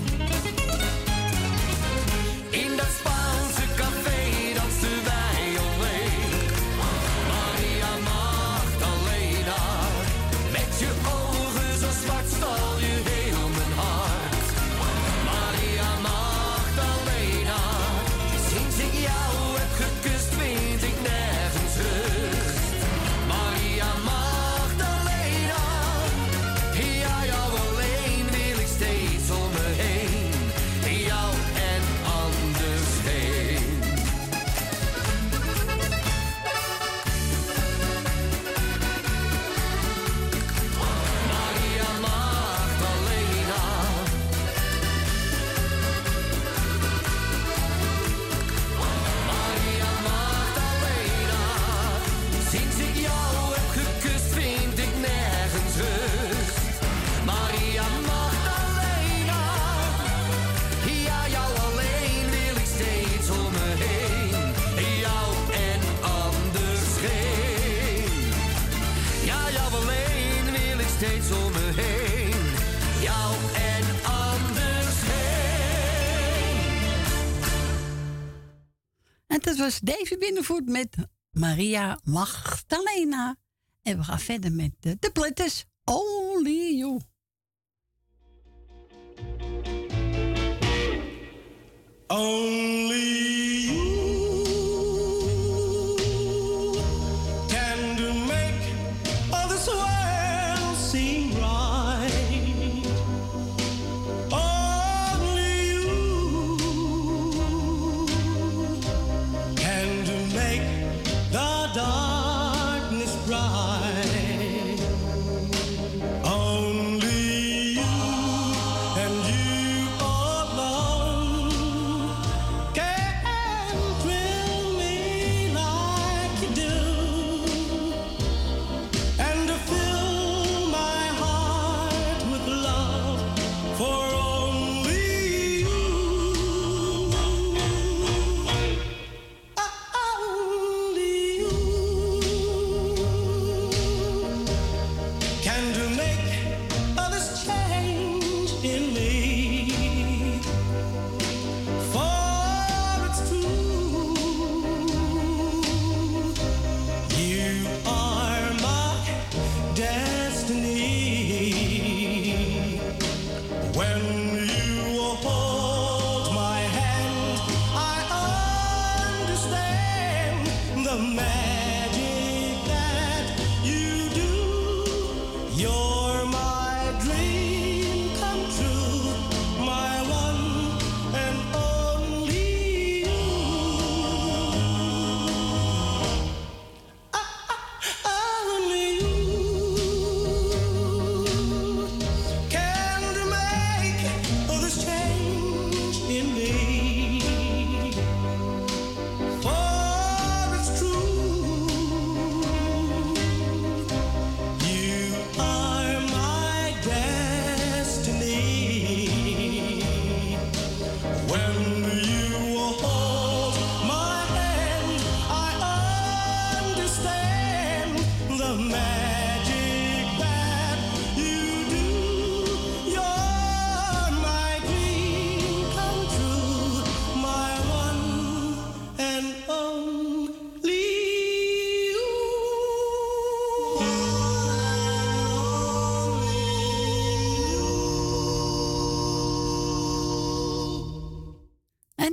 Speaker 19: café.
Speaker 3: was David Binnenvoet met Maria Magdalena. En we gaan verder met de, de plitters Only you.
Speaker 20: Only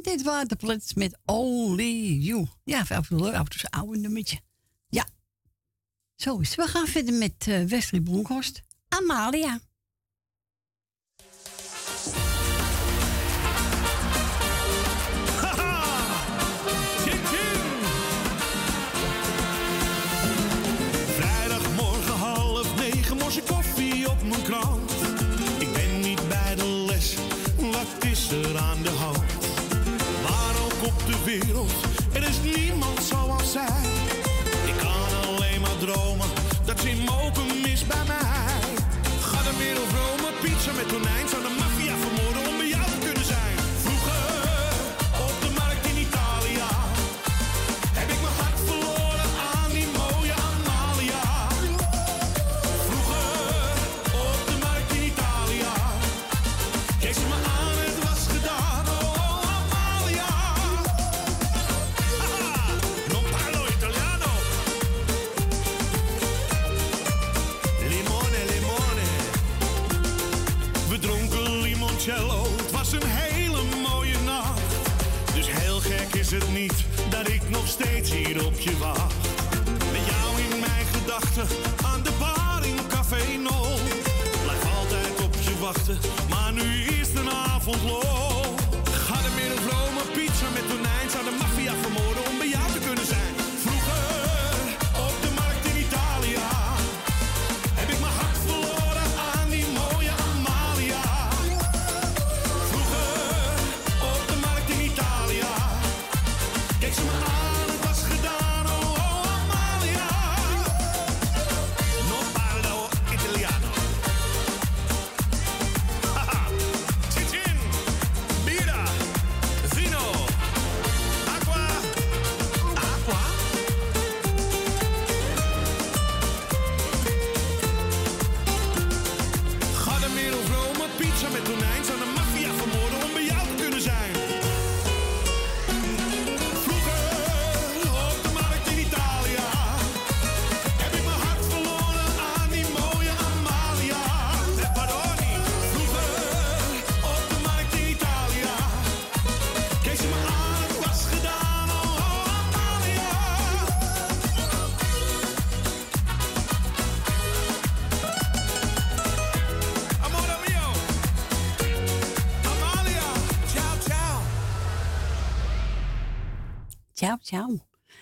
Speaker 3: Dit waren de Plits met Only You. Ja, leuk. Af en oude nummertje. Ja. Zo is. We gaan verder met eh, Wesley Amalia.
Speaker 4: wereld, er is niemand zoals zij. je wacht. Met jou in mijn gedachten aan de bar in Café No. Blijf altijd op je wachten, maar nu is de avond
Speaker 3: los.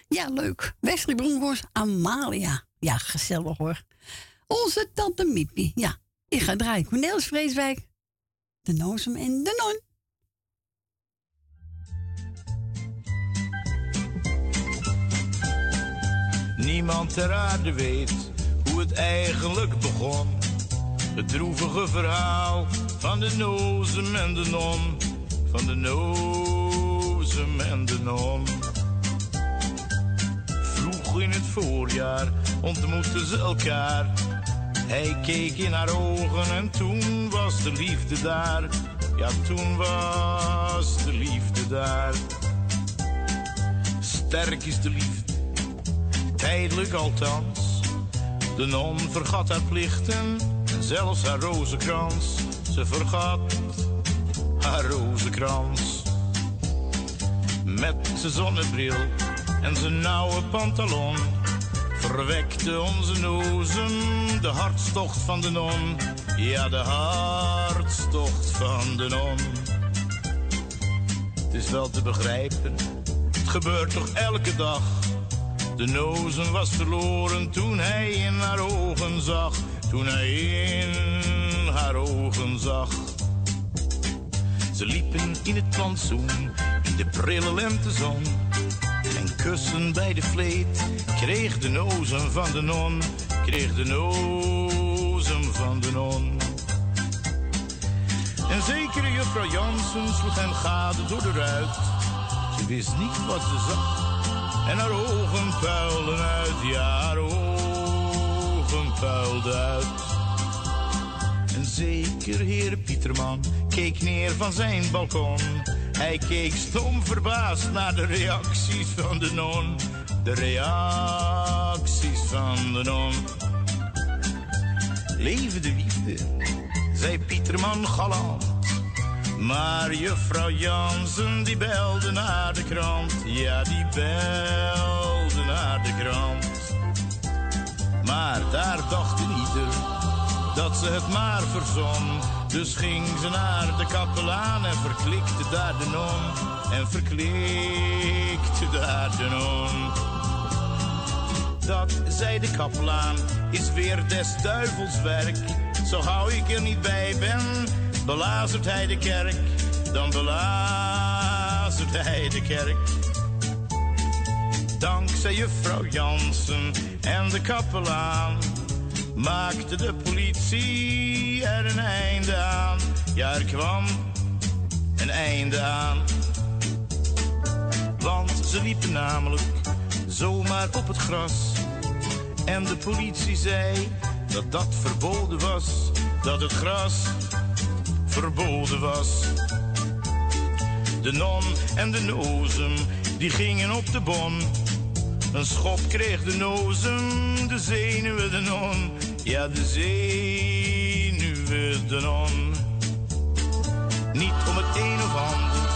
Speaker 3: Ja, leuk. Wesley Amalia. Ja, gezellig hoor. Onze tante Miepie. Ja, ik ga draaien. Cornelis Vreeswijk, de Nozem en de Non.
Speaker 21: Niemand ter aarde weet hoe het eigenlijk begon. Het droevige verhaal van de nozem en de non. Van de nozem en de non. In het voorjaar ontmoetten ze elkaar. Hij keek in haar ogen en toen was de liefde daar. Ja, toen was de liefde daar. Sterk is de liefde tijdelijk althans. De non vergat haar plichten en zelfs haar rozenkrans. Ze vergat haar rozenkrans. Met zijn zonnebril en zijn nauwe pantalon verwekte onze nozem de hartstocht van de non. Ja, de hartstocht van de non. Het is wel te begrijpen, het gebeurt toch elke dag. De nozen was verloren toen hij in haar ogen zag. Toen hij in haar ogen zag. Ze liepen in het plantsoen, in de prille lentezon. En kussen bij de vleet kreeg de nozen van de non. Kreeg de nozen van de non. En zekere juffrouw Jansen sloeg hem gade door de ruit. Ze wist niet wat ze zag. En haar ogen puilden uit, ja, haar ogen puilden uit. En zeker heer Pieterman keek neer van zijn balkon. Hij keek stom verbaasd naar de reacties van de non. De reacties van de non. Leven de liefde, zei Pieterman galant. Maar juffrouw Jansen die belde naar de krant. Ja, die belde naar de krant. Maar daar dacht ieder dat ze het maar verzon. Dus ging ze naar de kapelaan en verklikte daar de non. En verklikte daar de non. Dat, zei de kapelaan, is weer des duivels werk. Zo gauw ik er niet bij ben, belazert hij de kerk. Dan belazert hij de kerk. Dankzij juffrouw Jansen en de kapelaan maakte de politie er een einde aan. Ja, er kwam een einde aan. Want ze liepen namelijk zomaar op het gras. En de politie zei dat dat verboden was. Dat het gras verboden was. De non en de nozem, die gingen op de bon. Een schop kreeg de nozem, de zenuwen de non. Ja, de zenuwen de non. Niet om het een of ander,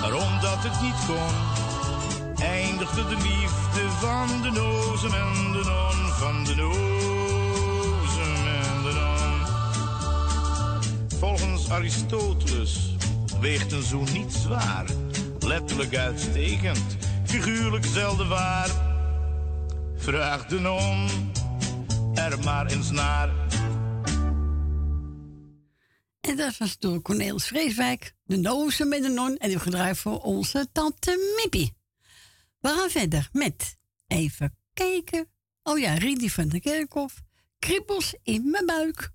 Speaker 21: maar omdat het niet kon. Eindigde de liefde van de nozem en de non. Van de nozem en de non. Volgens Aristoteles weegt een zoen niet zwaar. Letterlijk uitstekend, figuurlijk zelden waar. Vraag de non er maar eens naar.
Speaker 3: En dat was door Cornelis Vreeswijk, de Nozem met de Non. En die gedraaid voor onze tante Mippie. We gaan verder met, even kijken. Oh ja, Ridie van de Kerkhof. Kriebels in mijn buik.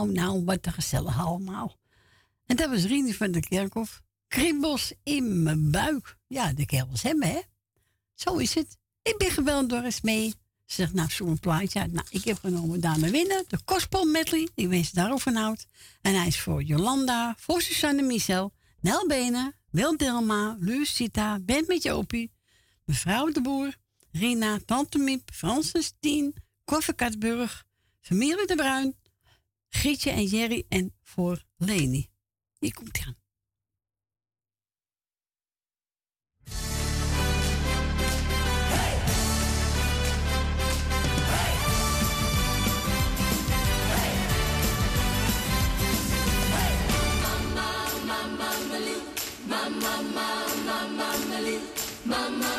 Speaker 3: Nou, nou, wat een gezellig allemaal. En dat was Rini van der Kerkhof. Kriebels in mijn buik. Ja, de kerels hebben, hè? Zo is het. Ik ben gebeld door Esmee. Ze zegt, nou, zo'n plaatje uit. Nou, ik heb genomen Dame Winnen, de Kospel Medley. Die wens daarover houdt. En hij is voor Jolanda, voor Susanne Michel, Nel Benen, Wil Dilma, Lucita, Ben met Jopie, mevrouw de Boer, Rina, Tante Miep, Francis Tien, Koffer Katburg, familie de Bruin, Grietje en Jerry en voor Leni. Hier komt hij aan.
Speaker 18: She's gonna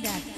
Speaker 18: Mira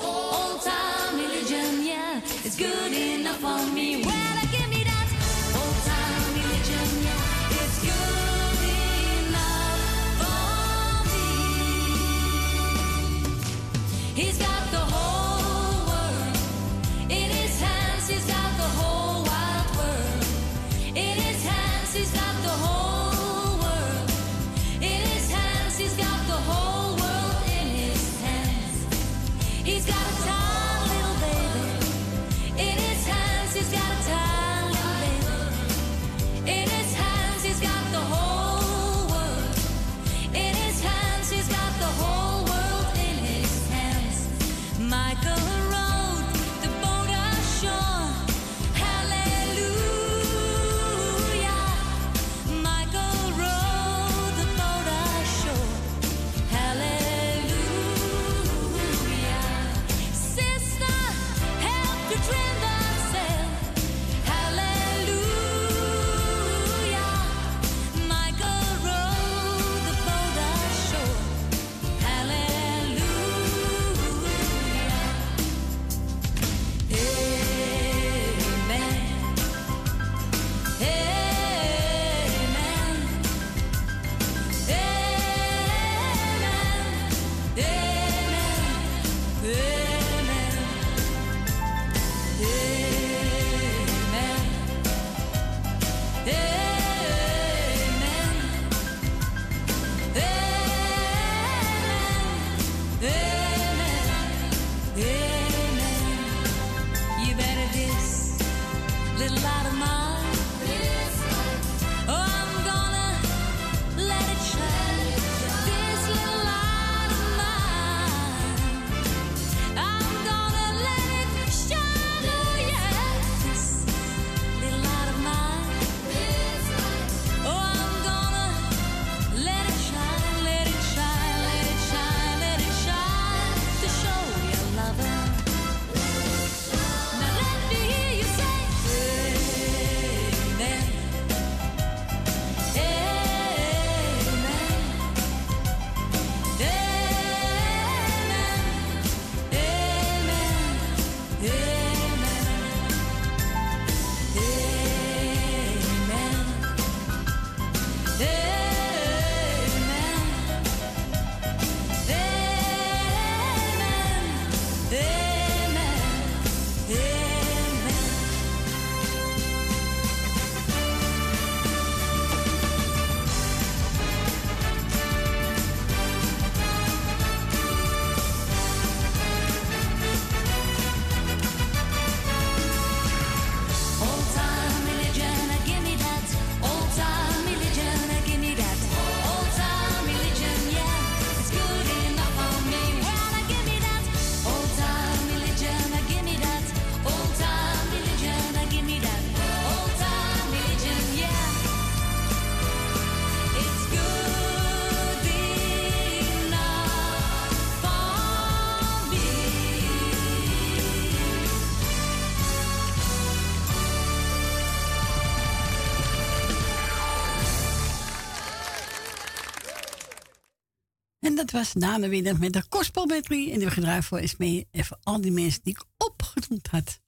Speaker 18: Het was de Widder met de Gospel En die gedraaid voor is mee even al die mensen die ik opgenoemd had.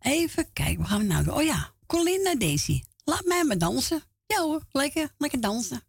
Speaker 18: Even kijken, wat gaan we nou doen? Oh ja, Colinda Daisy. Laat mij maar dansen. Ja hoor, lekker, lekker dansen.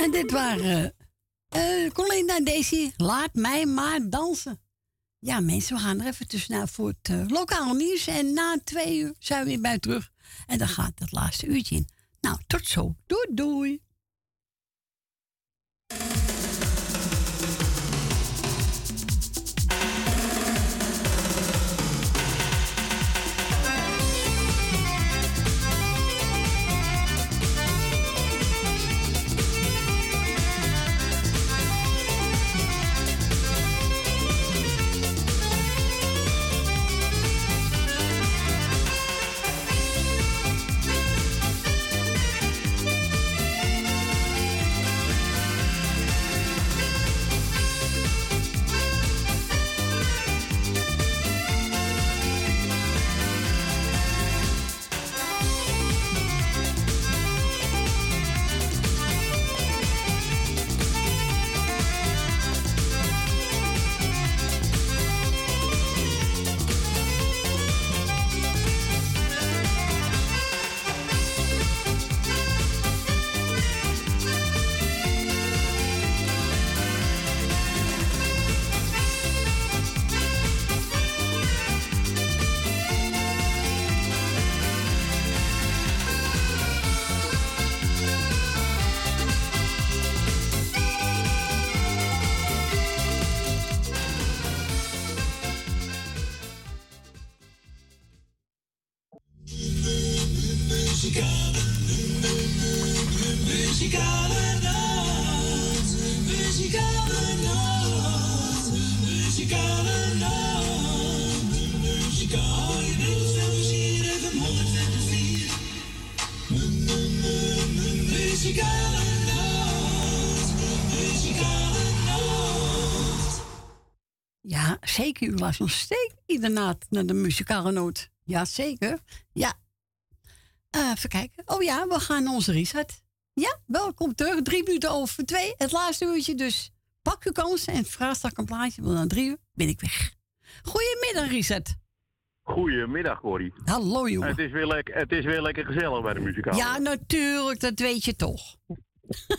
Speaker 3: En dit waren eh Colin en Daisy. Laat mij maar dansen. Ja, mensen, we gaan er even tussenuit voor het eh, lokale nieuws. En na twee uur zijn we weer bij terug. En dan gaat het laatste uurtje in. Nou, tot zo. Doei, doei. Luistert nog steeds iedere naar de muzikale noot. Ja, zeker. Ja. Eh, even kijken. Oh ja, we gaan naar onze reset. Ja, welkom terug. Drie minuten over twee. Het laatste uurtje. Dus pak uw kans en vraag straks een plaatje. Want na drie uur ben ik weg. Goedemiddag, reset.
Speaker 22: Goedemiddag, Corrie.
Speaker 3: Hallo, jongen.
Speaker 22: Het is weer lekker, het is weer lekker gezellig bij de muzikaal.
Speaker 3: Ja, natuurlijk. Dat weet je toch.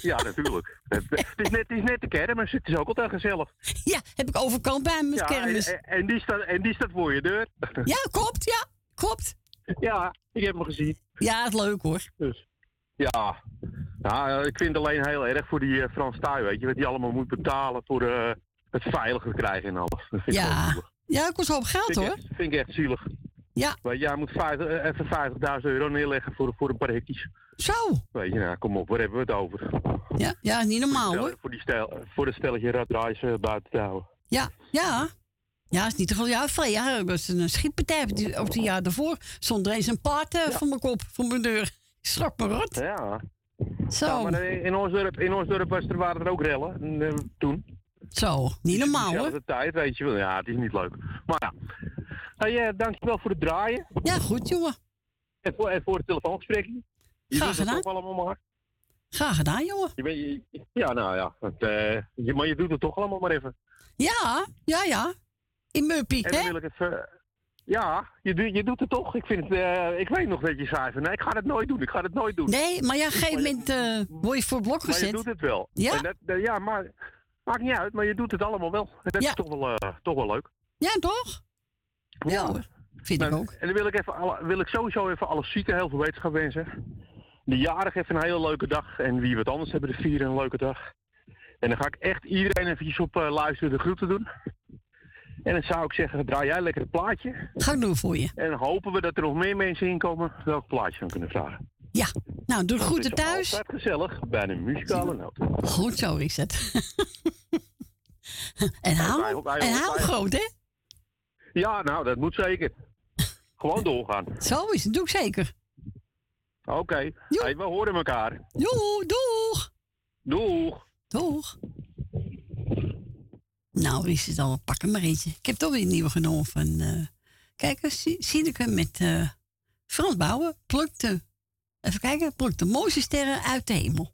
Speaker 22: Ja, natuurlijk. het, is net, het is net de kermis. Het is ook altijd gezellig.
Speaker 3: Ja, heb ik overkant bij mijn
Speaker 22: Ja,
Speaker 3: kermis.
Speaker 22: en, en, die staat, en die staat voor je deur.
Speaker 3: Ja, klopt. Ja, klopt.
Speaker 22: Ja, ik heb hem gezien.
Speaker 3: Ja, het is leuk hoor.
Speaker 22: Dus, ja. ja, ik vind het alleen heel erg voor die eh, Frans Tuin, weet je, wat die allemaal moet betalen voor eh, het veiliger krijgen en alles. Dat vind ik
Speaker 3: Ja,
Speaker 22: zielig.
Speaker 3: ja, dat kost hoop geld
Speaker 22: vind ik
Speaker 3: hoor.
Speaker 22: echt- vind ik echt zielig.
Speaker 3: Ja.
Speaker 22: Je, jij moet 50, eh, even 50.000 euro neerleggen voor, voor een paar hekjes.
Speaker 3: Zo.
Speaker 22: Weet je, nou, kom op, waar hebben we het over?
Speaker 3: Ja, ja niet normaal hoor.
Speaker 22: Voor, die stel, voor de stelletje raddraais uh, buiten te houden.
Speaker 3: Ja, ja. Ja, is niet te geloven. Ja, vrij, ja, dat was een schietpartij op die- op het jaar daarvoor. Stond er eens een paard eh, voor mijn kop, voor mijn deur. [laughs] Schrok me rot.
Speaker 22: Ja.
Speaker 3: Zo.
Speaker 22: Ja, maar in ons dorp, in ons dorp was er, waren er ook rellen eh, toen.
Speaker 3: Zo, niet normaal hoor.
Speaker 22: de tijd, weet je wel. Ja, het is niet leuk. Maar ja. Hey, eh, dankjewel voor het draaien.
Speaker 3: Ja, goed jongen.
Speaker 22: En voor, en voor het telefoongesprekje. Je
Speaker 3: Graag
Speaker 22: doet het
Speaker 3: gedaan.
Speaker 22: toch allemaal maar.
Speaker 3: Graag gedaan, jongen.
Speaker 22: Je bent, je- ja, nou ja. Het, eh, je, maar je doet het toch allemaal maar even.
Speaker 3: Ja, ja, ja. In Muppie,
Speaker 22: En dan
Speaker 3: hè?
Speaker 22: wil ik even... Ja, je, doet- je doet het toch. Ik, vind het, eh, ik weet nog dat je zei van, nee, ik ga het nooit doen. Ik ga het nooit doen.
Speaker 3: Nee, maar ja, op een gegeven moment eh, word je voor het blok
Speaker 22: Maar je
Speaker 3: gezet.
Speaker 22: doet het wel.
Speaker 3: Ja?
Speaker 22: En dat, dat- ja, maar maakt niet uit, maar je doet het allemaal wel. En dat
Speaker 3: Ja.
Speaker 22: is toch wel, eh, toch wel leuk.
Speaker 3: Ja, toch? Ja hoor. Vind ik ook.
Speaker 22: En dan wil ik, even alle, wil ik sowieso even alle zieken heel veel wetenschap wensen. De jarig even een hele leuke dag. En wie wat anders hebben de vieren een leuke dag. En dan ga ik echt iedereen eventjes op eh, luisteren de groeten doen. En dan zou ik zeggen, draai jij lekker het plaatje.
Speaker 3: Ga ik doen voor je.
Speaker 22: En dan hopen we dat er nog meer mensen inkomen welk plaatje we kunnen vragen.
Speaker 3: Ja, nou, doe groeten
Speaker 22: is
Speaker 3: thuis.
Speaker 22: Altijd gezellig bij de muzikale noot.
Speaker 3: Goed zo, Richard. [laughs] en hou, en hou
Speaker 22: wij-
Speaker 3: groot, hè?
Speaker 22: Ja, nou, dat moet zeker. [laughs] Gewoon doorgaan.
Speaker 3: Zo is het, doe ik zeker.
Speaker 22: Oké, hey, we horen elkaar.
Speaker 3: Doei, doeg.
Speaker 22: Doeg.
Speaker 3: Doeg. Nou, is het al, pak er maar eentje. Ik heb toch weer een nieuwe genomen van... eh kijk eens, zie- Sineke met eh Frans Bouwen. Plukt de, even kijken, plukt de mooiste sterren uit de hemel.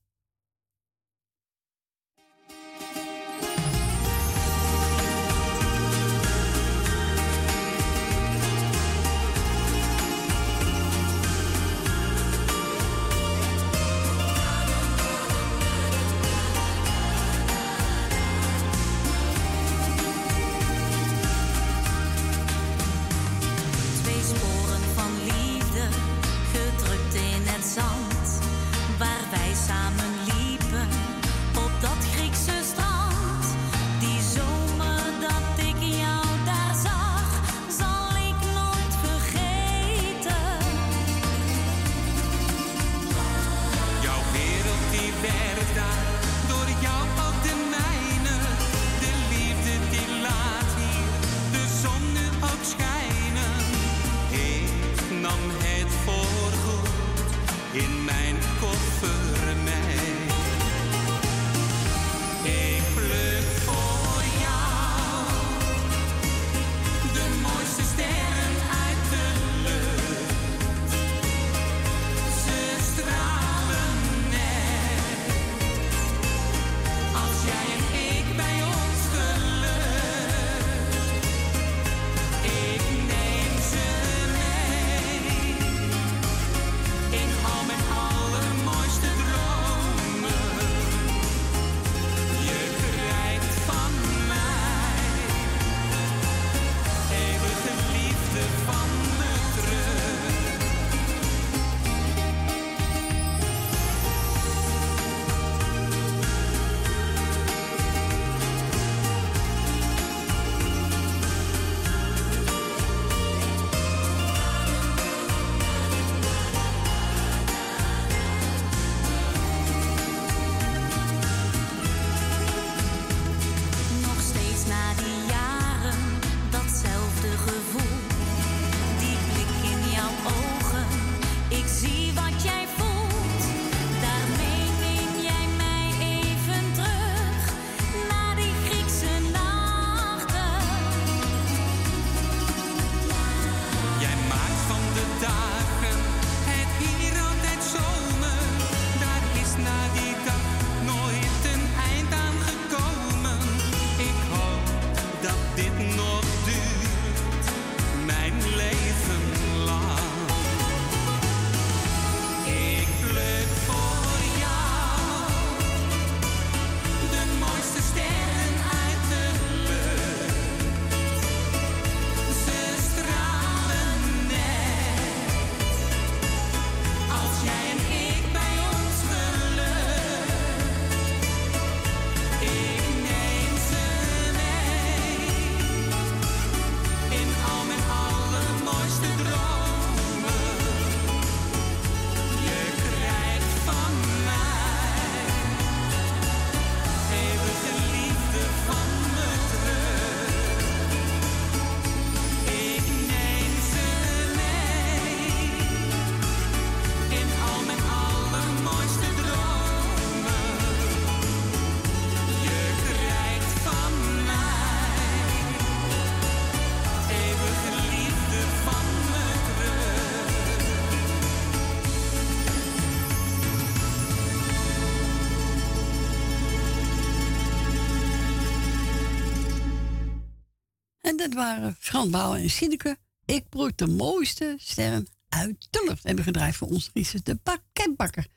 Speaker 18: dat waren Frans Bouwen en Sineke. Ik proef de mooiste stem uit Tulp. Hebben gedraaid voor ons Riese de pakketbakker.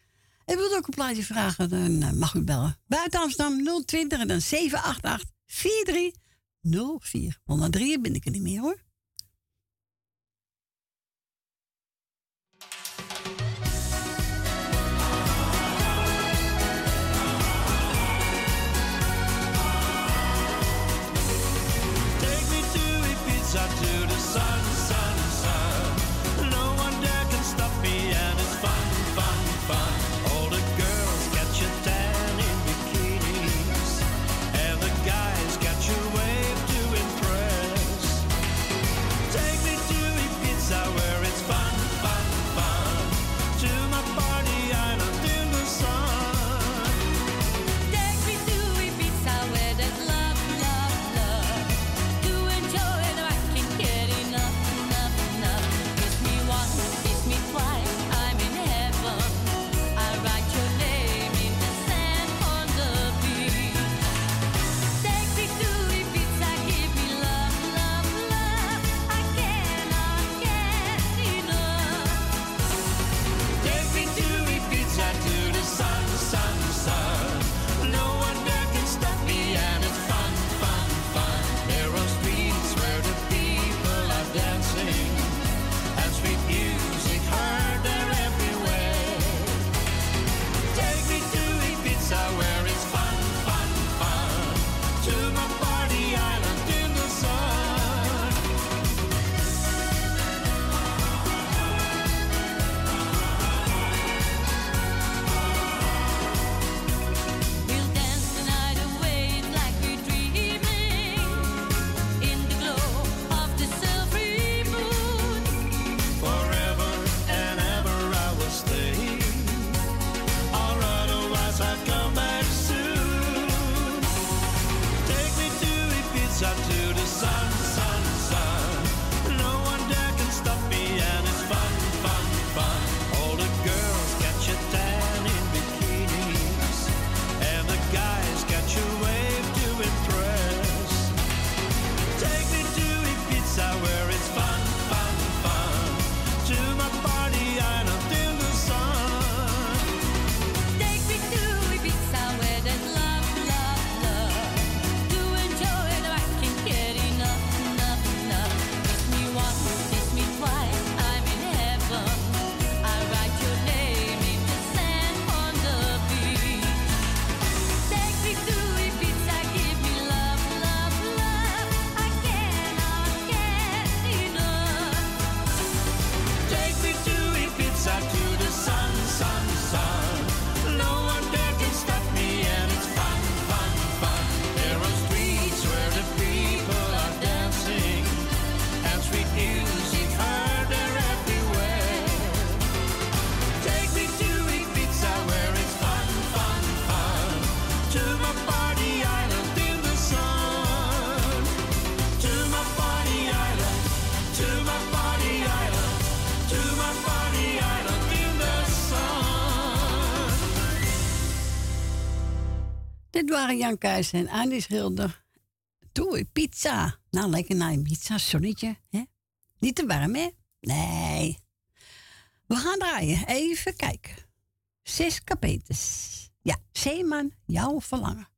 Speaker 18: En wilt ook een plaatje vragen, dan eh, mag u bellen. Buiten Amsterdam 020 en dan 788 waren Jan en Andy Schilder. Toe, pizza. Nou, lekker naar een pizza, zonnetje. Hè? Niet te warm, hè? Nee. We gaan draaien. Even kijken. Zes kapetes. Ja, Zeeman, jouw verlangen.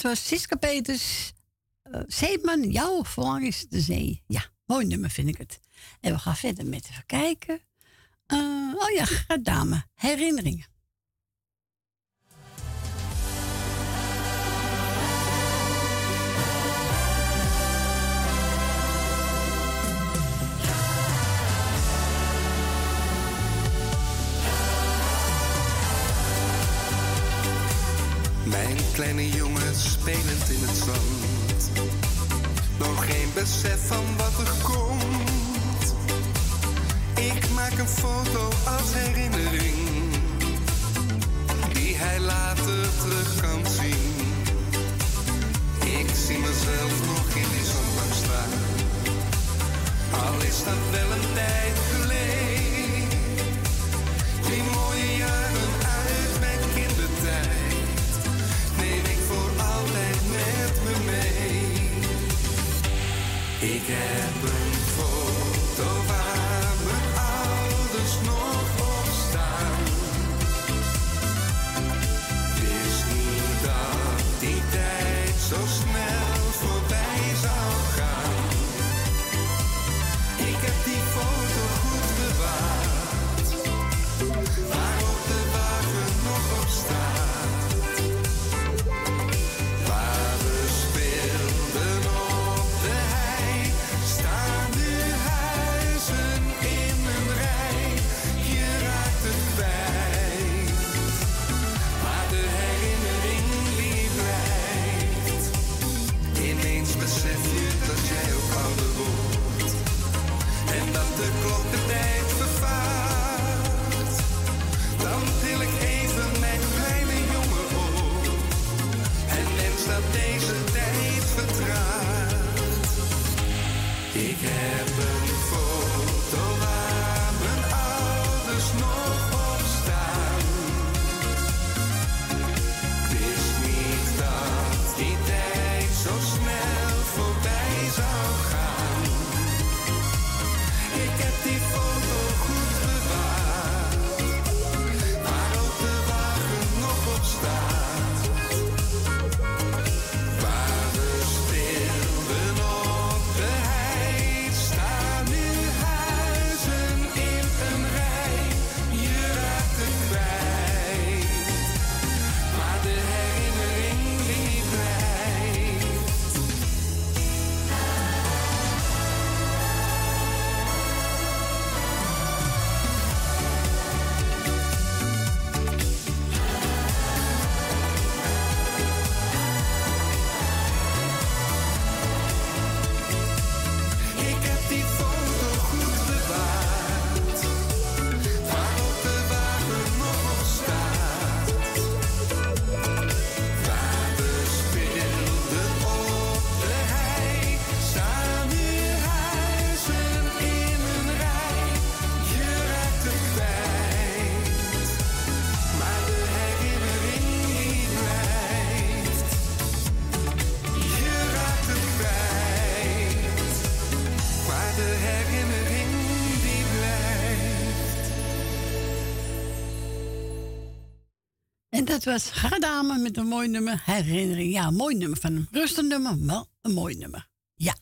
Speaker 23: Dat
Speaker 3: was Siska Peters. Eh, Zeeman, jouw voorrang is de zee. Ja, mooi nummer vind ik het. En we gaan verder met even kijken. Eh, oh ja, dame, herinneringen.
Speaker 24: Kleine jongens spelend in het zand. Nog geen besef van wat er komt. Ik maak een foto als herinnering. Die hij later terug kan zien. Ik zie mezelf nog in die zandbak staan. Al is dat wel een tijd geleden. can't
Speaker 3: break. was Gardame met een mooi nummer. Herinnering, ja, een mooi nummer van een Rustig nummer, wel een mooi nummer. Ja,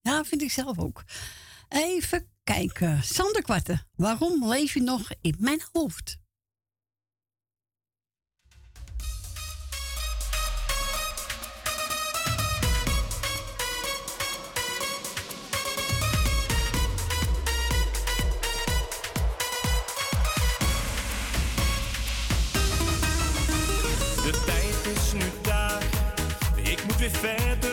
Speaker 3: ja vind ik zelf ook. Even kijken. Sander Kwarten, waarom leef je nog in mijn hoofd?
Speaker 12: fait fête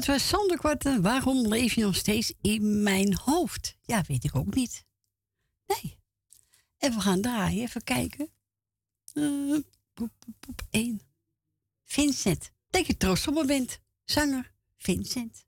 Speaker 12: dat
Speaker 3: was Sander Waarom leef je nog steeds in mijn hoofd? Ja, weet ik ook niet. Nee. En we gaan draaien. Even kijken. Uh, boep, boep, boep. Vincent. Denk je trots op me bent. Zanger Vincent.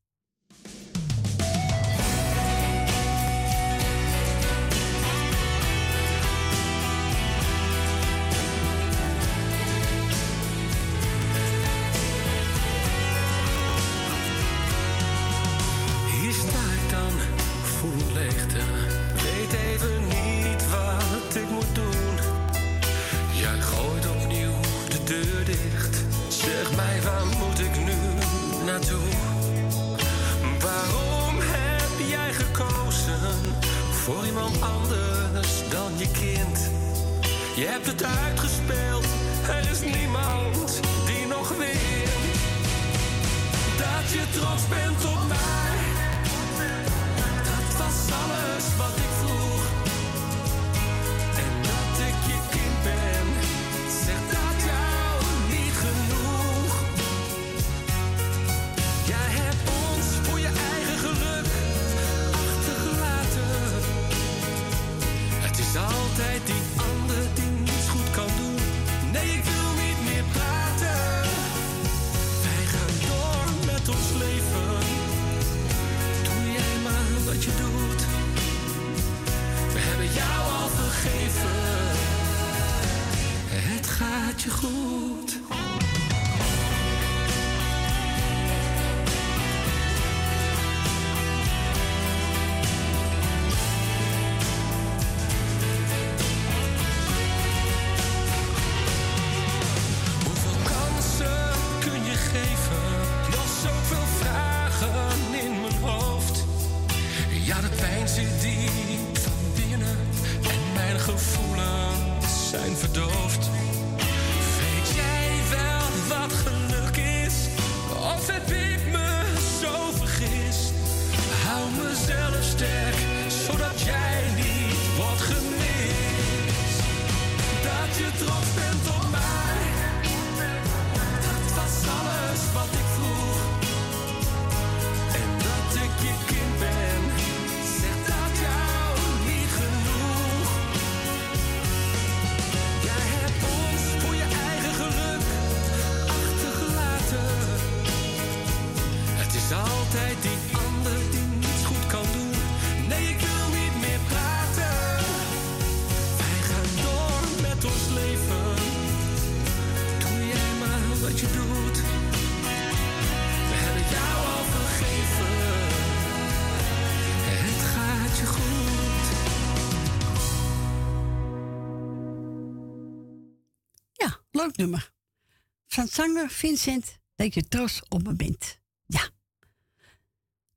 Speaker 6: Van
Speaker 3: zanger Vincent, dat je trots op me bent. Ja.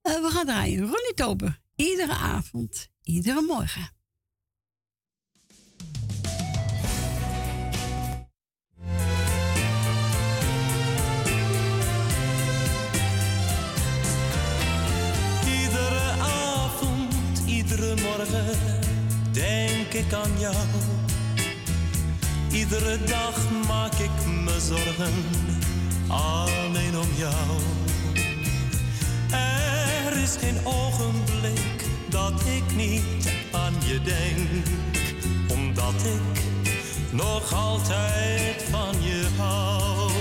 Speaker 3: Eh, we gaan draaien Ronnie Tober. Iedere avond, iedere morgen.
Speaker 6: Iedere avond, iedere morgen denk ik aan jou. Iedere dag maak ik me zorgen alleen om jou. Er is geen ogenblik dat ik niet aan je denk, omdat ik nog altijd van je hou.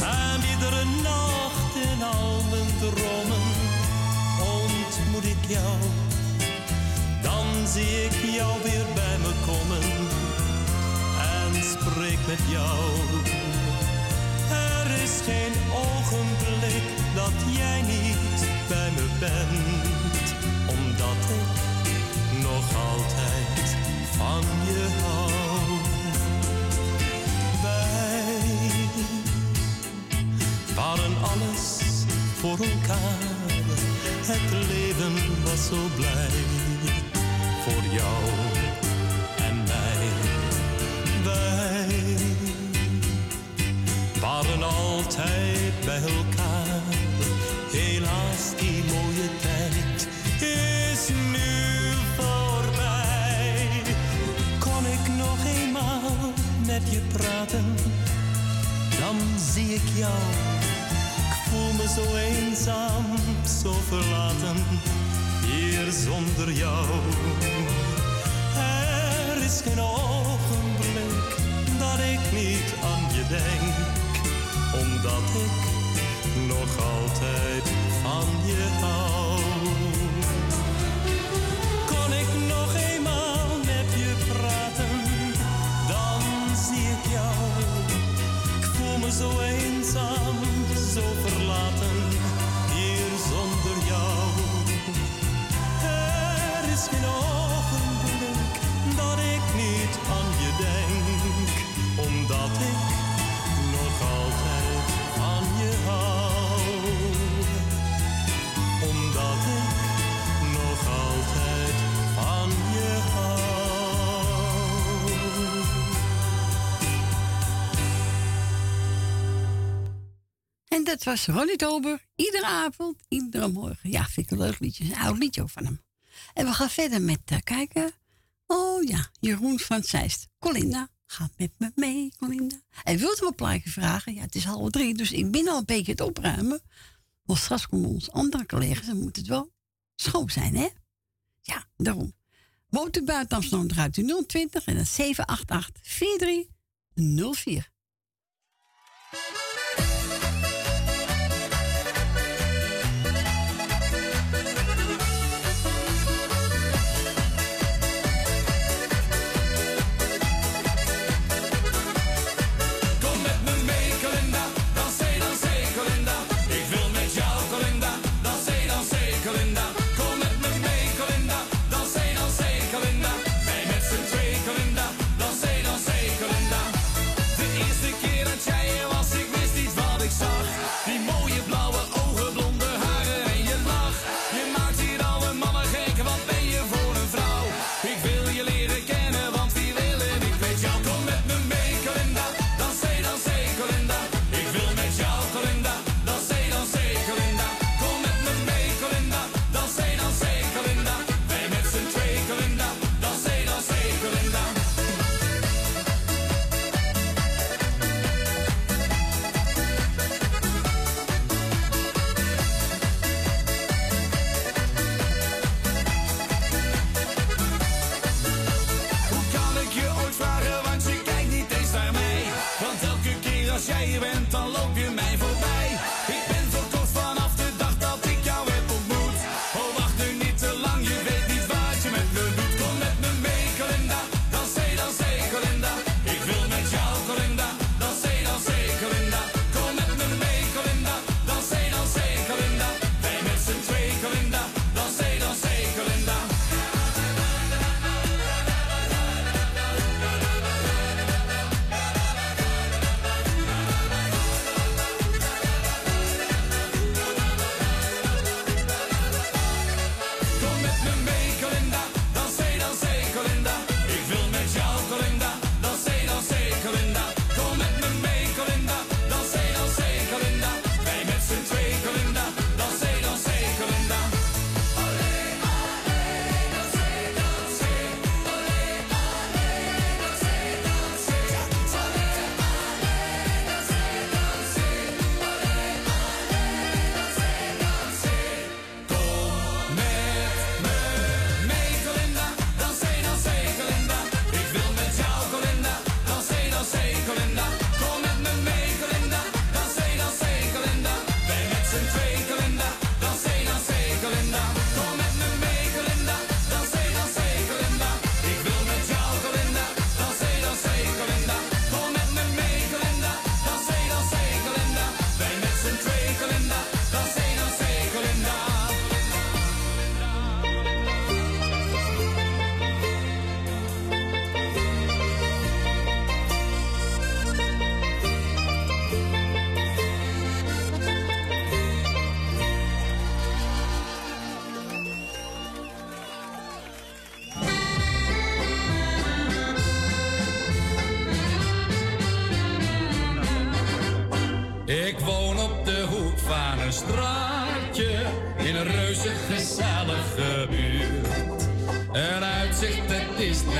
Speaker 6: En iedere nacht in al mijn dromen ontmoet ik jou. Dan zie ik jou weer bij me met jou. Er is geen ogenblik dat jij niet bij me bent, omdat ik nog altijd van je hou. Wij waren alles voor elkaar. Het leven was zo blij voor jou altijd bij elkaar. Helaas, die mooie tijd is nu voorbij. Kon ik nog eenmaal met je praten, dan zie ik jou. Ik voel me zo eenzaam, zo verlaten, hier zonder jou. Er is geen ogenblik dat ik niet aan je denk, omdat ik nog altijd van je hou. Kon ik nog eenmaal met je praten, dan zie ik jou. Ik voel me zo eenzaam, zo verlaten, dat
Speaker 3: was Ronnie Tober. Iedere avond, iedere morgen. Ja, vind ik een leuk liedje. Een oud liedje van hem. En we gaan verder met eh, kijken. Oh ja, Jeroen van Zeist. Colinda, ga met me mee, Colinda. En wilt u een plaatje vragen? Ja, het is half drie, dus ik ben al een beetje het opruimen. Want straks komen onze andere collega's en moet het wel schoon zijn, hè? Ja, daarom. Woont u buiten Amsterdam, draait u 020 en dan 788 4304.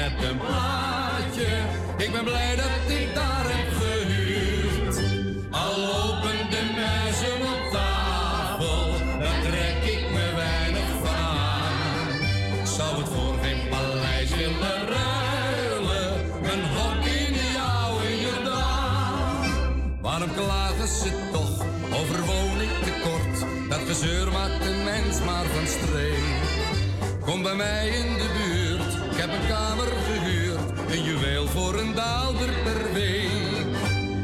Speaker 25: Net een plaatje. Ik ben blij dat ik daar heb gehuurd. Al lopen de muizen op tafel, daar trek ik me weinig van zou het voor geen paleis willen ruilen, een hok in die oude Jordaan. Waarom klagen ze toch over woningtekort? Dat gezeur maakt de mens maar van streek. Kom bij mij in de buurt, voor een daalder per week.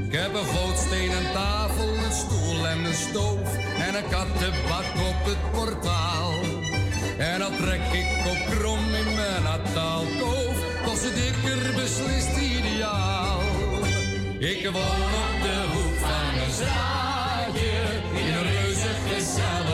Speaker 25: Ik heb een gootstenen tafel, een stoel en een stoof. En een kattenbak op het portaal. En dan trek ik op krom in mijn nataalkoof. Toch ze dikker beslist ideaal. Ik woon op de hoek van een straatje in een reuze gezellige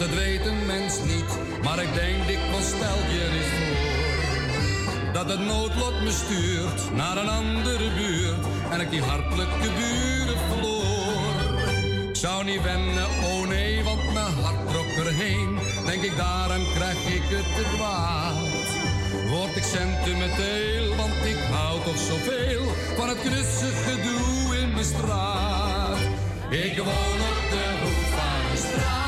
Speaker 25: dat weet een mens niet. Maar ik denk dikwijls stel je eens voor dat het noodlot me stuurt naar een andere buurt en ik die hartelijke buren verloor. Ik zou niet wennen, oh nee, want mijn hart trok erheen. Denk ik daaraan krijg ik het te kwaad. Word ik sentimenteel, want ik hou toch zoveel van het knusse gedoe in mijn straat. Ik woon op de hoek van een straatje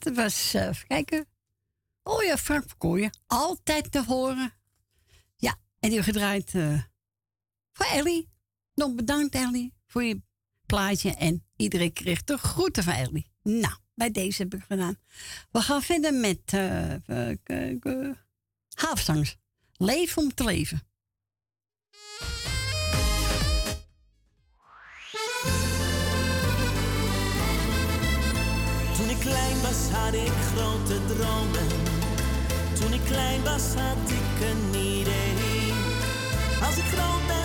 Speaker 25: Het
Speaker 4: was,
Speaker 3: uh, even kijken. Oh ja, Frank Verkooyen. Altijd te horen. Ja, en die gedraaid uh, voor Ellie. Nog bedankt Ellie voor je plaatje. En iedereen kreeg de groeten van Ellie. Nou, bij deze heb ik gedaan. We gaan verder met uh, leven Leef om te leven.
Speaker 19: was had ik grote dromen. Toen ik klein was had ik een idee. Als ik groot ben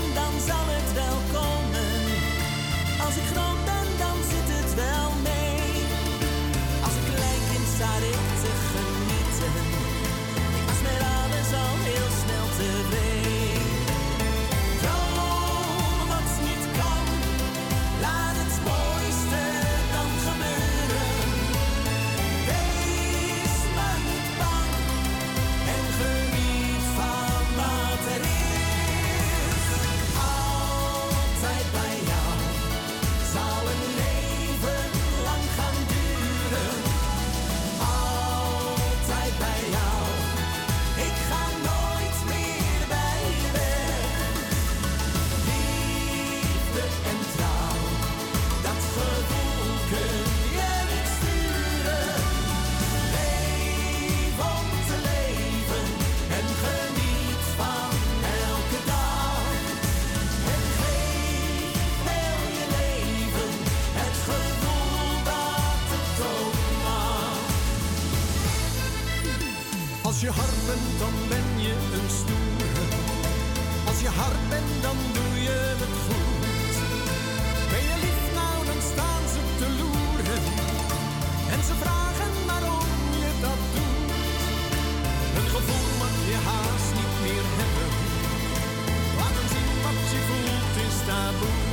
Speaker 19: my
Speaker 3: boots.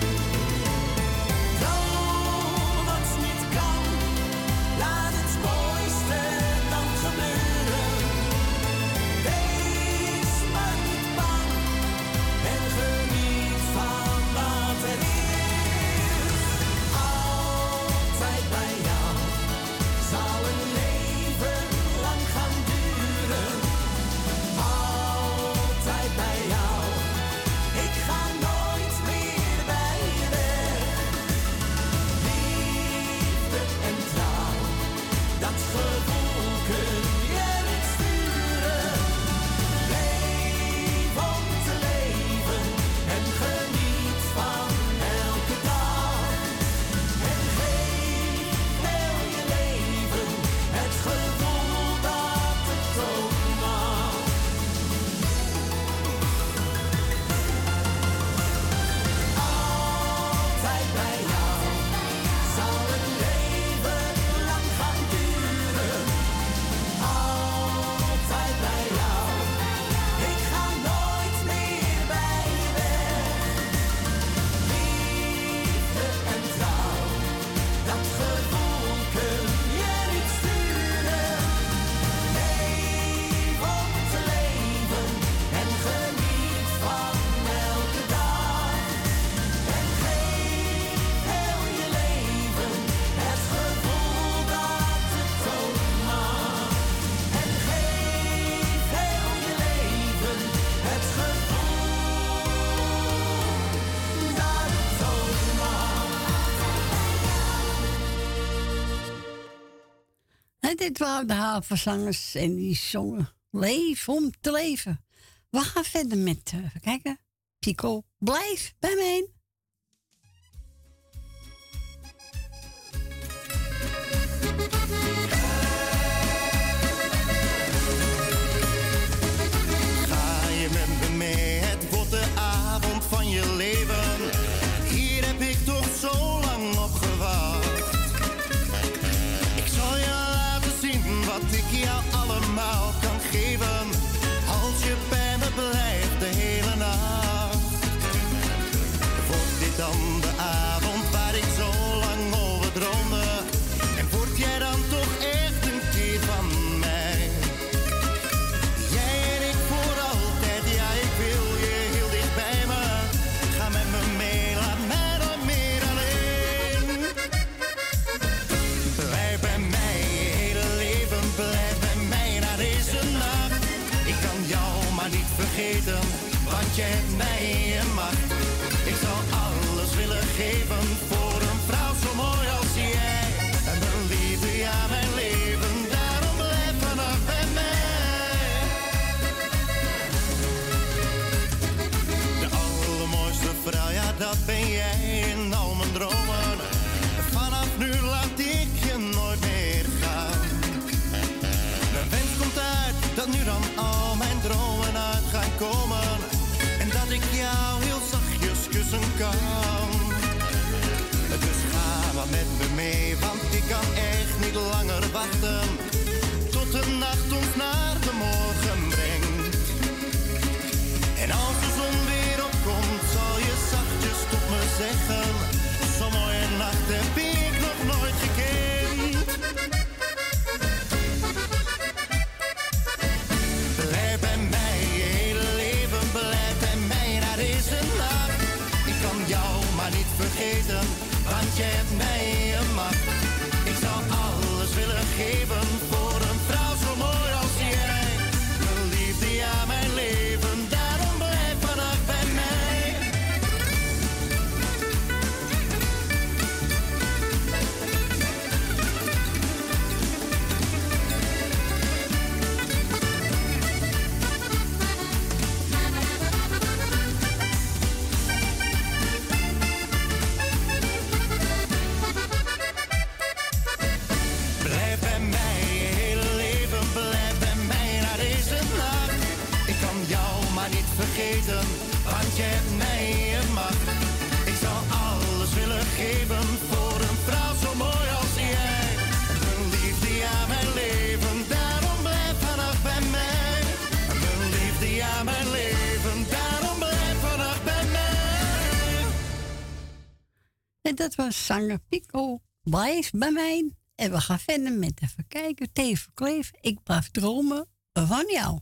Speaker 3: dit waren de havenzangers en die zongen Leef om te leven. We gaan verder met, eh, kijken, Pico, blijf bij mij.
Speaker 26: je hebt mij in macht. Ik zou alles willen geven
Speaker 4: voor een vrouw zo mooi als jij. En mijn liefde, ja, mijn leven, daarom blijf vanaf bij mij. De allermooiste vrouw, ja, dat ben jij in al mijn dromen. Vanaf nu laat ik je nooit meer gaan. Mijn wens komt uit, dat nu dan kan. Dus ga maar met me mee, want ik kan echt niet langer wachten. Tot de nacht ons naar de morgen brengt. En als de zon weer opkomt, zal je zachtjes tot me zeggen. Zo'n mooie nacht heb ik jij hebt mij een macht. Ik zou alles willen geven jij hebt mij macht. Ik zou alles willen geven voor een vrouw zo mooi als jij. Mijn liefde, ja mijn leven, daarom blijf vannacht bij mij. Mijn liefde, ja mijn leven, daarom blijf vannacht bij mij.
Speaker 19: En dat was zanger Pico. Blijf bij mij. En we gaan verder met even kijken. Teven Kleef. Ik blijf dromen van jou.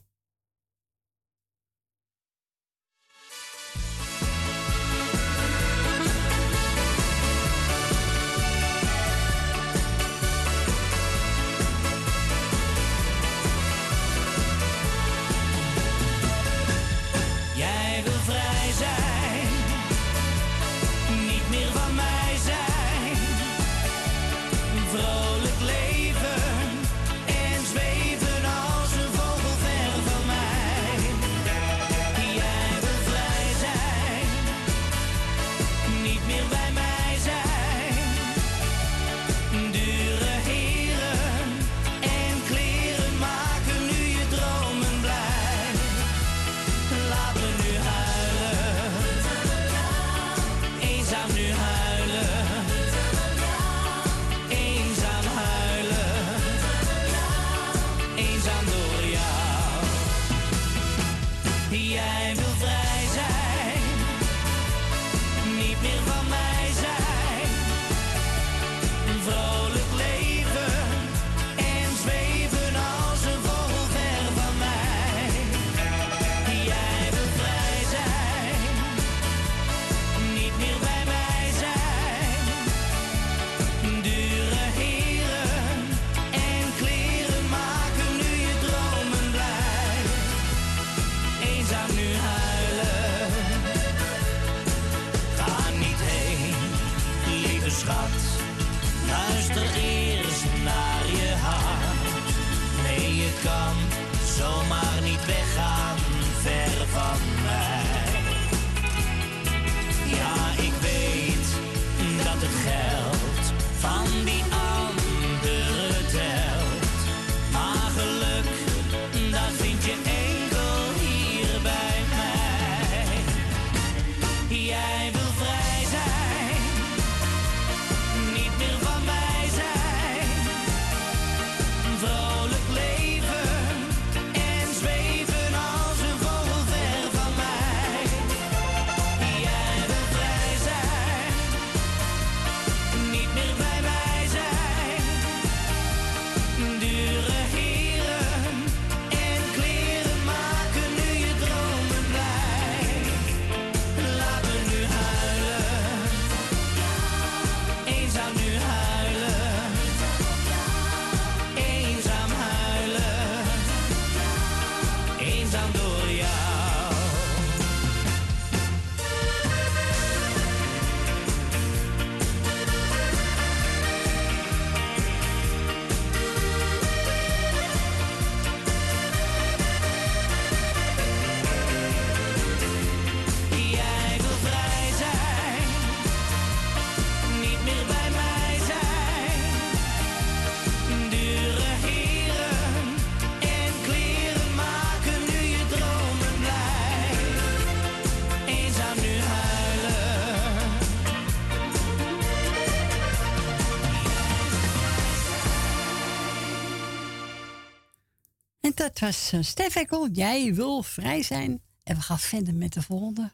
Speaker 27: Dat
Speaker 3: was uh, Stef Ekkel, Jij wil vrij zijn. En we gaan verder met de volgende.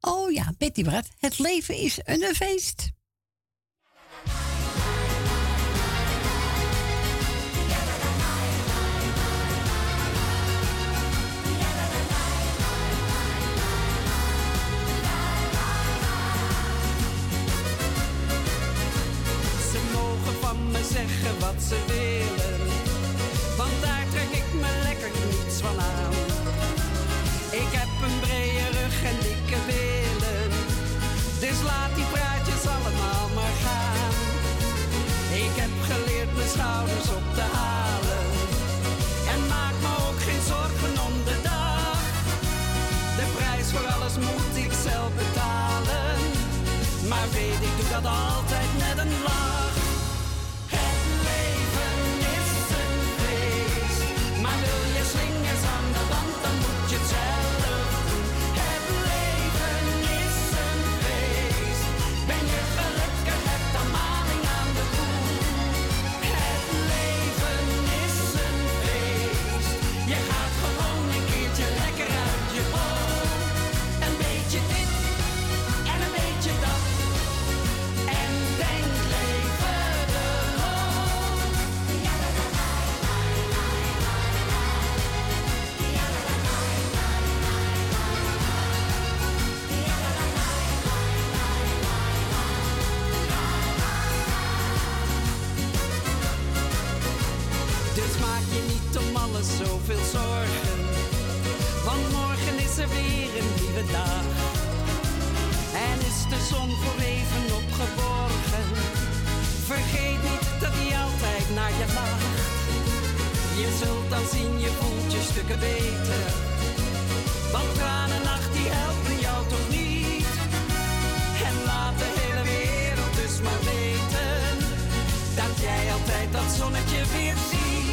Speaker 3: Oh ja, Betty Brad. Het leven is een feest.
Speaker 1: Ze mogen van me zeggen wat ze willen ik heb een brede rug en dikke billen, dus laat die praatjes allemaal maar gaan. Ik heb geleerd mijn schouders Want morgen is er weer een nieuwe dag. En is de zon voor even opgeborgen. Vergeet niet dat hij altijd naar je lacht. Je zult dan zien, je voelt je stukken beter. Want tranennacht die helpen jou toch niet. En laat de hele wereld dus maar weten. Dat jij altijd dat zonnetje weer ziet.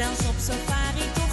Speaker 28: zelfs op safari toch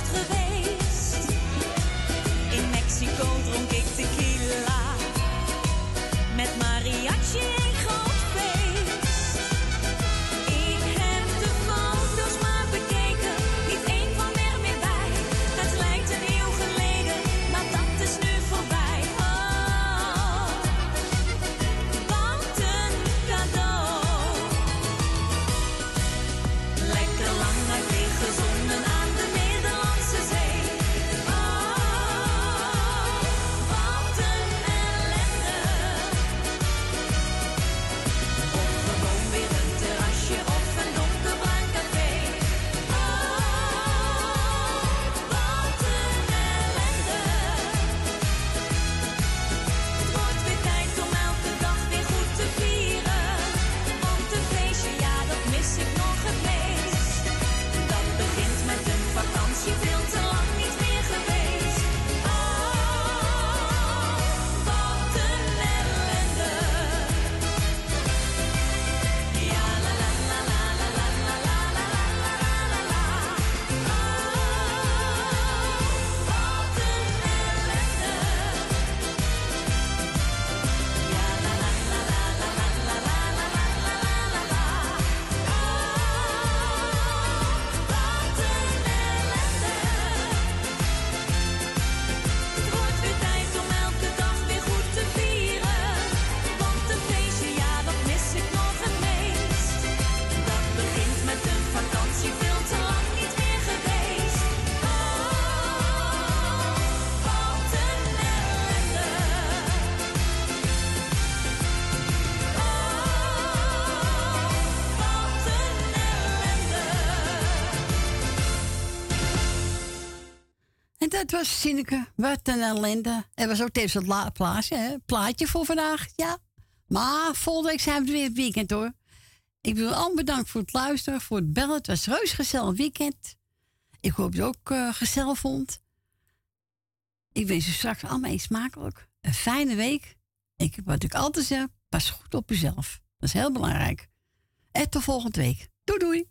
Speaker 3: dat was Sineke. Wat een ellende. Het was ook tevens het la- plaatje, hè? plaatje voor vandaag. Ja. Maar volgende week zijn we er weer het weekend hoor. Ik wil allemaal bedankt voor het luisteren, voor het bellen. Het was een reus gezellig weekend. Ik hoop dat je het ook eh, gezellig vond. Ik wens je straks allemaal eens smakelijk. Een fijne week. Ik, wat ik altijd zeg, pas goed op jezelf. Dat is heel belangrijk. En tot volgende week. Doei doei.